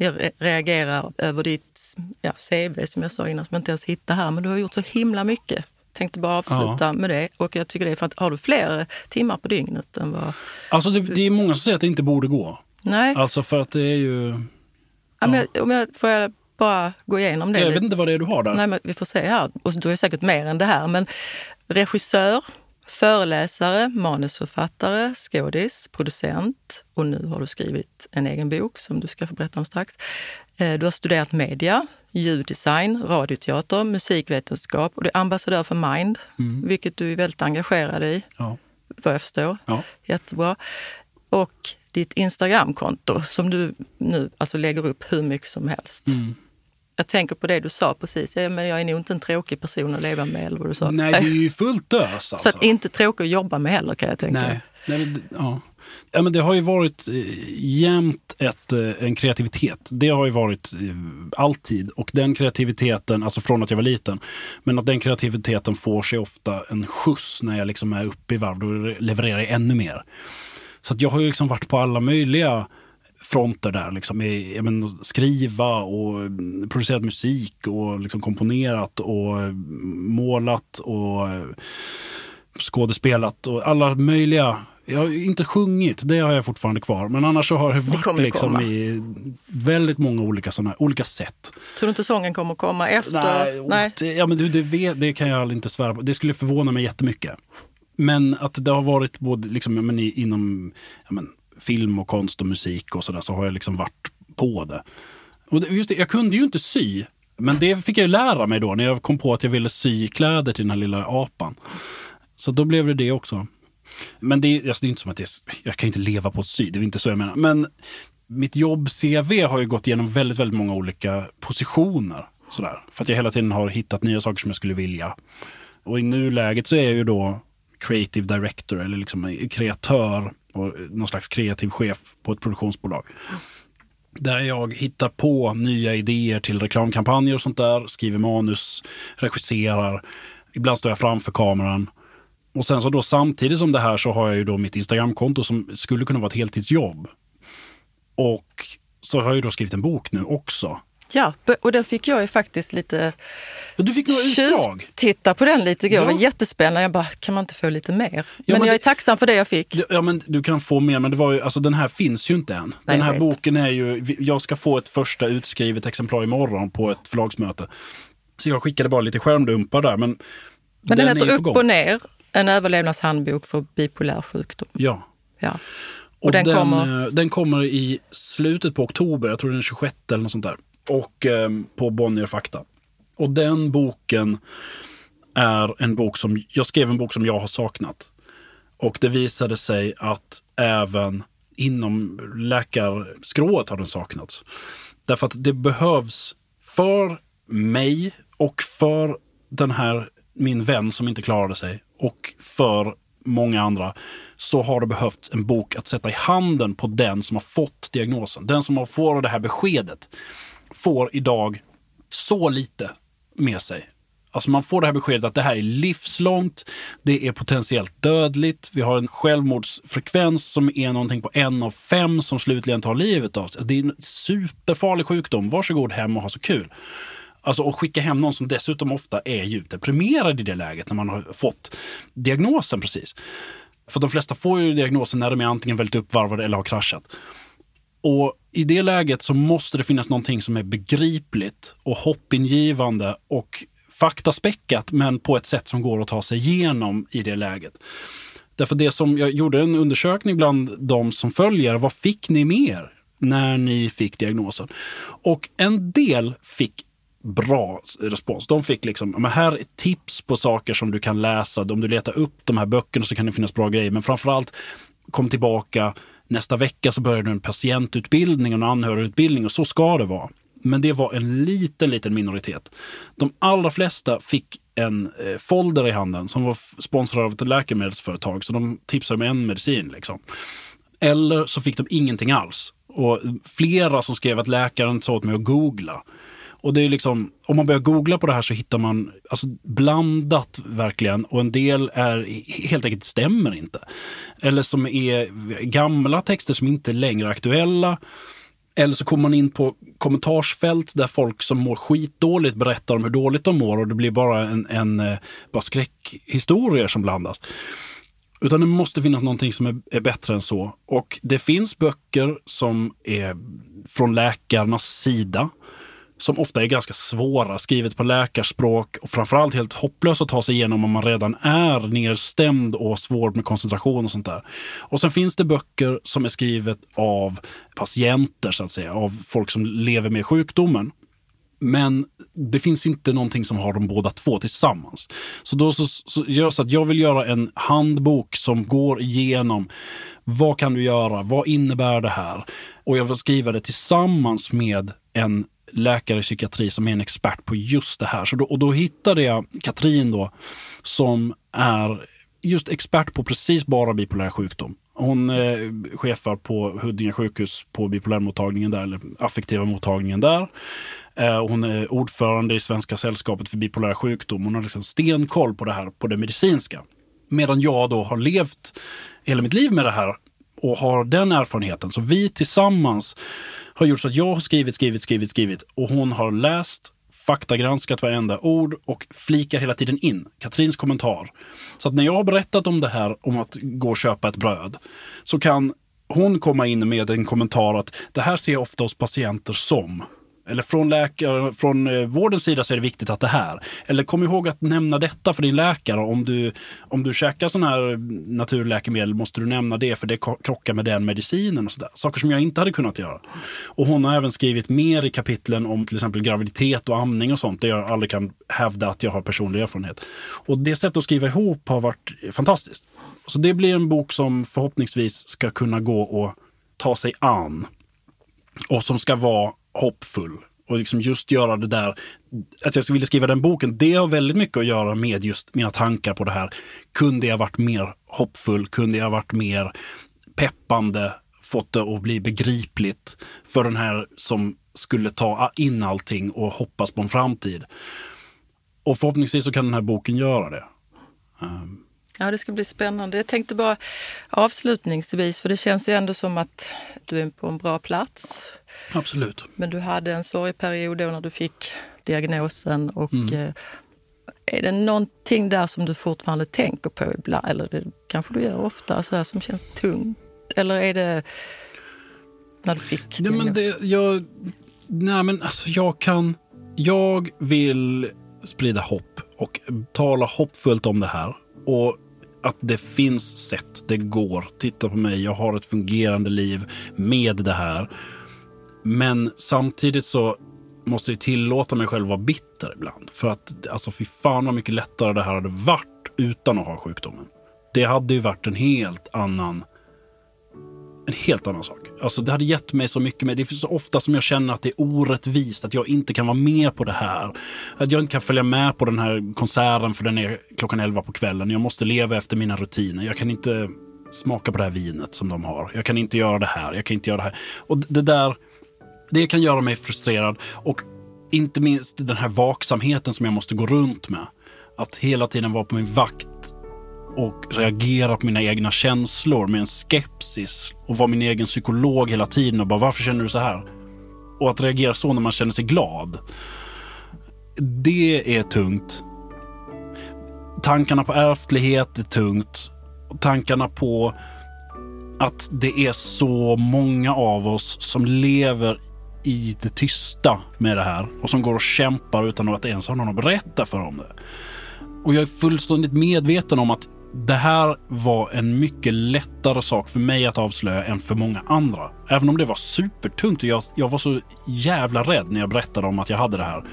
jag reagerar över ditt ja, CV som jag sa innan, som jag inte ens hittar här. Men du har gjort så himla mycket. Tänkte bara avsluta ja. med det. Och jag tycker det är för att har du fler timmar på dygnet än vad... Alltså det, det är många som säger att det inte borde gå. Nej. Alltså för att det är ju... Ja. ja men jag, om jag, får jag bara gå igenom det? Jag vet inte vad det är du har där. Nej, men vi får se här. Och du har säkert mer än det här. Men regissör, föreläsare, manusförfattare, skådis, producent och nu har du skrivit en egen bok som du ska få berätta om strax. Eh, du har studerat media, ljuddesign, radioteater, musikvetenskap och du är ambassadör för Mind, mm. vilket du är väldigt engagerad i, ja. vad jag förstår. Ja. Jättebra. Och ditt Instagramkonto som du nu alltså lägger upp hur mycket som helst. Mm. Jag tänker på det du sa precis. Ja, men jag är nog inte en tråkig person att leva med. Eller vad du sa. Nej, det är ju fullt ös. Alltså. Så att inte tråkig att jobba med heller kan jag tänka. Nej. Nej ja. Ja, men det har ju varit eh, jämt ett, eh, en kreativitet. Det har ju varit eh, alltid. Och den kreativiteten, alltså från att jag var liten, men att den kreativiteten får sig ofta en skjuts när jag liksom är uppe i varv. Då levererar jag ännu mer. Så att jag har ju liksom varit på alla möjliga fronter där. Liksom, med, men, skriva och mm, producerat musik och liksom komponerat och mm, målat och mm, skådespelat och alla möjliga jag har inte sjungit, det har jag fortfarande kvar. Men annars så har det varit det liksom i väldigt många olika, såna, olika sätt. Tror du inte sången kommer komma efter? Nej, Nej. Det, ja, men du, det, vet, det kan jag inte svära på. Det skulle förvåna mig jättemycket. Men att det har varit både liksom, men, inom ja, men, film och konst och musik och sådär så har jag liksom varit på det. Och just det, jag kunde ju inte sy. Men det fick jag ju lära mig då när jag kom på att jag ville sy kläder till den här lilla apan. Så då blev det det också. Men det, alltså det är inte som att jag, jag kan inte leva på att sy, det är inte så jag menar. Men mitt jobb-CV har ju gått igenom väldigt, väldigt många olika positioner. Sådär. För att jag hela tiden har hittat nya saker som jag skulle vilja. Och i nuläget så är jag ju då creative director eller liksom eh, kreatör och någon slags kreativ chef på ett produktionsbolag. Där jag hittar på nya idéer till reklamkampanjer och sånt där, skriver manus, regisserar. Ibland står jag framför kameran. Och sen så då samtidigt som det här så har jag ju då mitt Instagramkonto som skulle kunna vara ett heltidsjobb. Och så har jag då skrivit en bok nu också. Ja, och då fick jag ju faktiskt lite du fick några utdrag. titta på den lite igår. Ja. Det var jättespännande. Jag bara, kan man inte få lite mer? Ja, men, men jag är tacksam för det jag fick. Ja, men du kan få mer. Men det var ju, alltså den här finns ju inte än. Nej, den här boken är ju, jag ska få ett första utskrivet exemplar imorgon på ett förlagsmöte. Så jag skickade bara lite skärmdumpar där. Men, men den, den heter Upp och ner, en överlevnadshandbok för bipolär sjukdom. Ja. ja. Och, och den, den, kommer... den kommer i slutet på oktober, jag tror den 26 eller något sånt där. Och eh, på Bonnier Fakta. Och den boken är en bok som, jag skrev en bok som jag har saknat. Och det visade sig att även inom läkarskrået har den saknats. Därför att det behövs för mig och för den här min vän som inte klarade sig och för många andra så har det behövts en bok att sätta i handen på den som har fått diagnosen. Den som har fått det här beskedet får idag så lite med sig. Alltså man får det här beskedet att det här är livslångt, det är potentiellt dödligt, vi har en självmordsfrekvens som är någonting på en av fem som slutligen tar livet av sig. Det är en superfarlig sjukdom, varsågod hem och ha så kul. Alltså att skicka hem någon som dessutom ofta är djupt deprimerad i det läget när man har fått diagnosen precis. För de flesta får ju diagnosen när de är antingen väldigt uppvarvade eller har kraschat. Och i det läget så måste det finnas någonting som är begripligt och hoppingivande och faktaspäckat men på ett sätt som går att ta sig igenom i det läget. Därför det som, jag gjorde en undersökning bland de som följer, vad fick ni mer när ni fick diagnosen? Och en del fick bra respons. De fick liksom, men här är tips på saker som du kan läsa. Om du letar upp de här böckerna så kan det finnas bra grejer. Men framförallt, kom tillbaka. Nästa vecka så börjar du en patientutbildning och en anhörigutbildning och så ska det vara. Men det var en liten, liten minoritet. De allra flesta fick en eh, folder i handen som var sponsrad av ett läkemedelsföretag. Så de tipsade med en medicin. Liksom. Eller så fick de ingenting alls. Och flera som skrev att läkaren sa åt mig att googla. Och det är liksom, om man börjar googla på det här så hittar man alltså, blandat verkligen och en del är helt enkelt stämmer inte. Eller som är gamla texter som inte är längre aktuella. Eller så kommer man in på kommentarsfält där folk som mår skitdåligt berättar om hur dåligt de mår och det blir bara en, en eh, bara skräckhistorier som blandas. Utan det måste finnas någonting som är, är, bättre än så. Och det finns böcker som är från läkarnas sida som ofta är ganska svåra, skrivet på läkarspråk och framförallt helt hopplöst att ta sig igenom om man redan är nedstämd och svår med koncentration och sånt där. Och sen finns det böcker som är skrivet av patienter, så att säga, av folk som lever med sjukdomen. Men det finns inte någonting som har de båda två tillsammans. Så då så, så gör så att jag vill göra en handbok som går igenom vad kan du göra? Vad innebär det här? Och jag vill skriva det tillsammans med en läkare i psykiatri som är en expert på just det här. Så då, och då hittade jag Katrin då, som är just expert på precis bara bipolär sjukdom. Hon eh, chefar på Huddinge sjukhus på bipolärmottagningen där, eller affektiva mottagningen där. Eh, hon är ordförande i Svenska sällskapet för bipolär sjukdom. Hon har liksom stenkoll på det här, på det medicinska. Medan jag då har levt hela mitt liv med det här och har den erfarenheten. Så vi tillsammans har gjort så att jag har skrivit, skrivit, skrivit, skrivit och hon har läst, faktagranskat varenda ord och flikar hela tiden in Katrins kommentar. Så att när jag har berättat om det här om att gå och köpa ett bröd så kan hon komma in med en kommentar att det här ser jag ofta hos patienter som eller från, läkare, från eh, vårdens sida så är det viktigt att det här. Eller kom ihåg att nämna detta för din läkare. Om du, om du käkar sådana här eh, naturläkemedel måste du nämna det för det krockar med den medicinen. och så där. Saker som jag inte hade kunnat göra. Och hon har även skrivit mer i kapitlen om till exempel graviditet och amning och sånt. Där jag aldrig kan hävda att jag har personlig erfarenhet. Och det sättet att skriva ihop har varit fantastiskt. Så det blir en bok som förhoppningsvis ska kunna gå och ta sig an. Och som ska vara hoppfull. Och liksom just göra det där, att jag ville skriva den boken, det har väldigt mycket att göra med just mina tankar på det här. Kunde jag varit mer hoppfull? Kunde jag varit mer peppande? Fått det att bli begripligt för den här som skulle ta in allting och hoppas på en framtid. Och förhoppningsvis så kan den här boken göra det. Um, Ja, det ska bli spännande. Jag tänkte bara avslutningsvis, för det känns ju ändå som att du är på en bra plats. Absolut. Men du hade en sorgperiod då när du fick diagnosen och mm. Eh, är det någonting där som du fortfarande tänker på ibland? Eller det kanske du gör ofta, så här, som känns tungt? Eller är det när du fick ja, men det, jag, Nej, men alltså jag kan... Jag vill sprida hopp och tala hoppfullt om det här. Och att det finns sätt, det går. Titta på mig, jag har ett fungerande liv med det här. Men samtidigt så måste jag tillåta mig själv att vara bitter ibland. För att alltså fy fan vad mycket lättare det här hade varit utan att ha sjukdomen. Det hade ju varit en helt annan en helt annan sak. Alltså det hade gett mig så mycket mer. Det är så ofta som jag känner att det är orättvist, att jag inte kan vara med på det här. Att jag inte kan följa med på den här konserten för den är klockan 11 på kvällen. Jag måste leva efter mina rutiner. Jag kan inte smaka på det här vinet som de har. Jag kan inte göra det här, jag kan inte göra det här. Och det där, det kan göra mig frustrerad. Och inte minst den här vaksamheten som jag måste gå runt med. Att hela tiden vara på min vakt och reagera på mina egna känslor med en skepsis och vara min egen psykolog hela tiden och bara varför känner du så här? Och att reagera så när man känner sig glad. Det är tungt. Tankarna på ärftlighet är tungt. Tankarna på att det är så många av oss som lever i det tysta med det här och som går och kämpar utan att ens ha någon att berätta för om det. Och jag är fullständigt medveten om att det här var en mycket lättare sak för mig att avslöja än för många andra. Även om det var supertungt och jag, jag var så jävla rädd när jag berättade om att jag hade det här.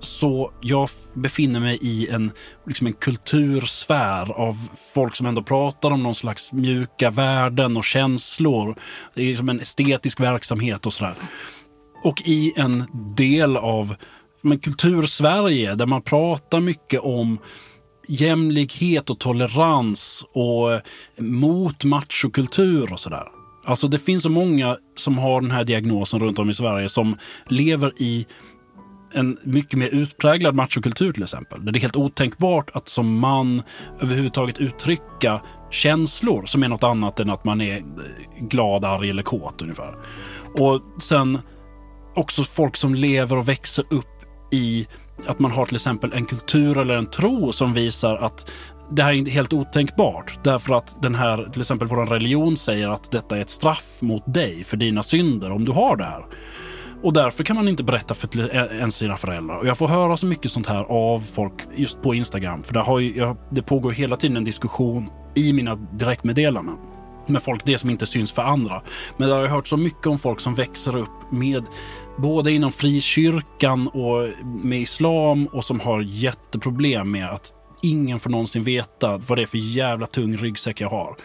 Så jag befinner mig i en, liksom en kultursfär av folk som ändå pratar om någon slags mjuka värden och känslor. Det är som en estetisk verksamhet och sådär. Och i en del av men, kultursverige där man pratar mycket om jämlikhet och tolerans och eh, mot machokultur och sådär. Alltså det finns så många som har den här diagnosen runt om i Sverige som lever i en mycket mer utpräglad machokultur till exempel. Där det är helt otänkbart att som man överhuvudtaget uttrycka känslor som är något annat än att man är eh, glad, arg eller kåt ungefär. Och sen också folk som lever och växer upp i att man har till exempel en kultur eller en tro som visar att det här är helt otänkbart. Därför att den här, till exempel vår religion säger att detta är ett straff mot dig för dina synder om du har det här. Och därför kan man inte berätta för ens sina föräldrar. Och jag får höra så mycket sånt här av folk just på Instagram. För det, har ju, jag, det pågår hela tiden en diskussion i mina direktmeddelanden med folk, det som inte syns för andra. Men jag har hört så mycket om folk som växer upp med både inom frikyrkan och med islam och som har jätteproblem med att ingen får någonsin veta vad det är för jävla tung ryggsäck jag har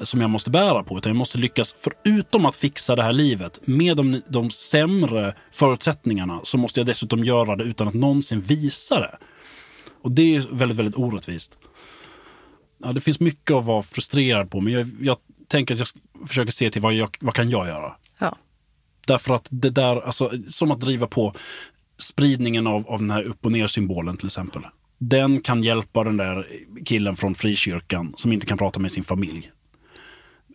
som jag måste bära på. Utan jag måste lyckas, förutom att fixa det här livet med de, de sämre förutsättningarna, så måste jag dessutom göra det utan att någonsin visa det. Och det är väldigt, väldigt orättvist. Ja, det finns mycket att vara frustrerad på, men jag, jag tänker att jag försöker se till vad, jag, vad kan jag göra. Ja. Därför att det där, alltså, som att driva på spridningen av, av den här upp och ner symbolen till exempel. Den kan hjälpa den där killen från frikyrkan som inte kan prata med sin familj.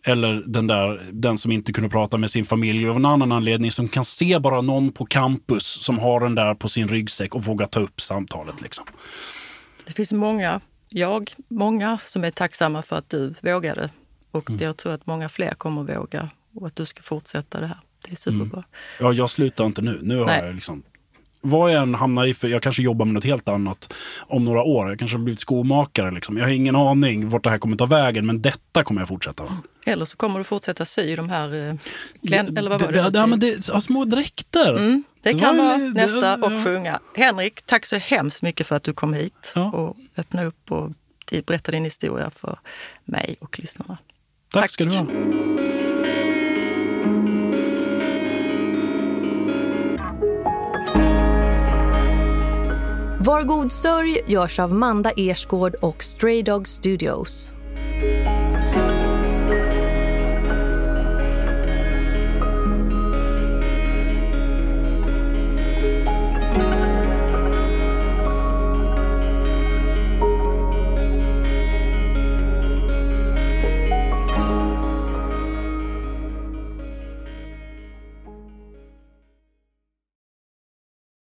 Eller den där, den som inte kunde prata med sin familj av en annan anledning som kan se bara någon på campus som har den där på sin ryggsäck och våga ta upp samtalet. Liksom. Det finns många, jag, många som är tacksamma för att du vågade. Och mm. jag tror att många fler kommer våga och att du ska fortsätta det här. Det är superbra. Ja, jag slutar inte nu. Nu har Nej. jag liksom... Vad jag än hamnar i, för jag kanske jobbar med något helt annat om några år. Jag kanske har blivit skomakare. Liksom. Jag har ingen aning vart det här kommer ta vägen, men detta kommer jag fortsätta med. Eller så kommer du fortsätta sy de här... Eh, klän, eller vad var det? det, det, ja, men det ja, små dräkter. Mm, det Det kan var vara nästa och sjunga. Henrik, tack så hemskt mycket för att du kom hit Ja. och öppnade upp och berättade din historia för mig och lyssnarna. Tack, tack. ska du ha. Var god sörj görs av Manda Ersgård och Stray Dog Studios.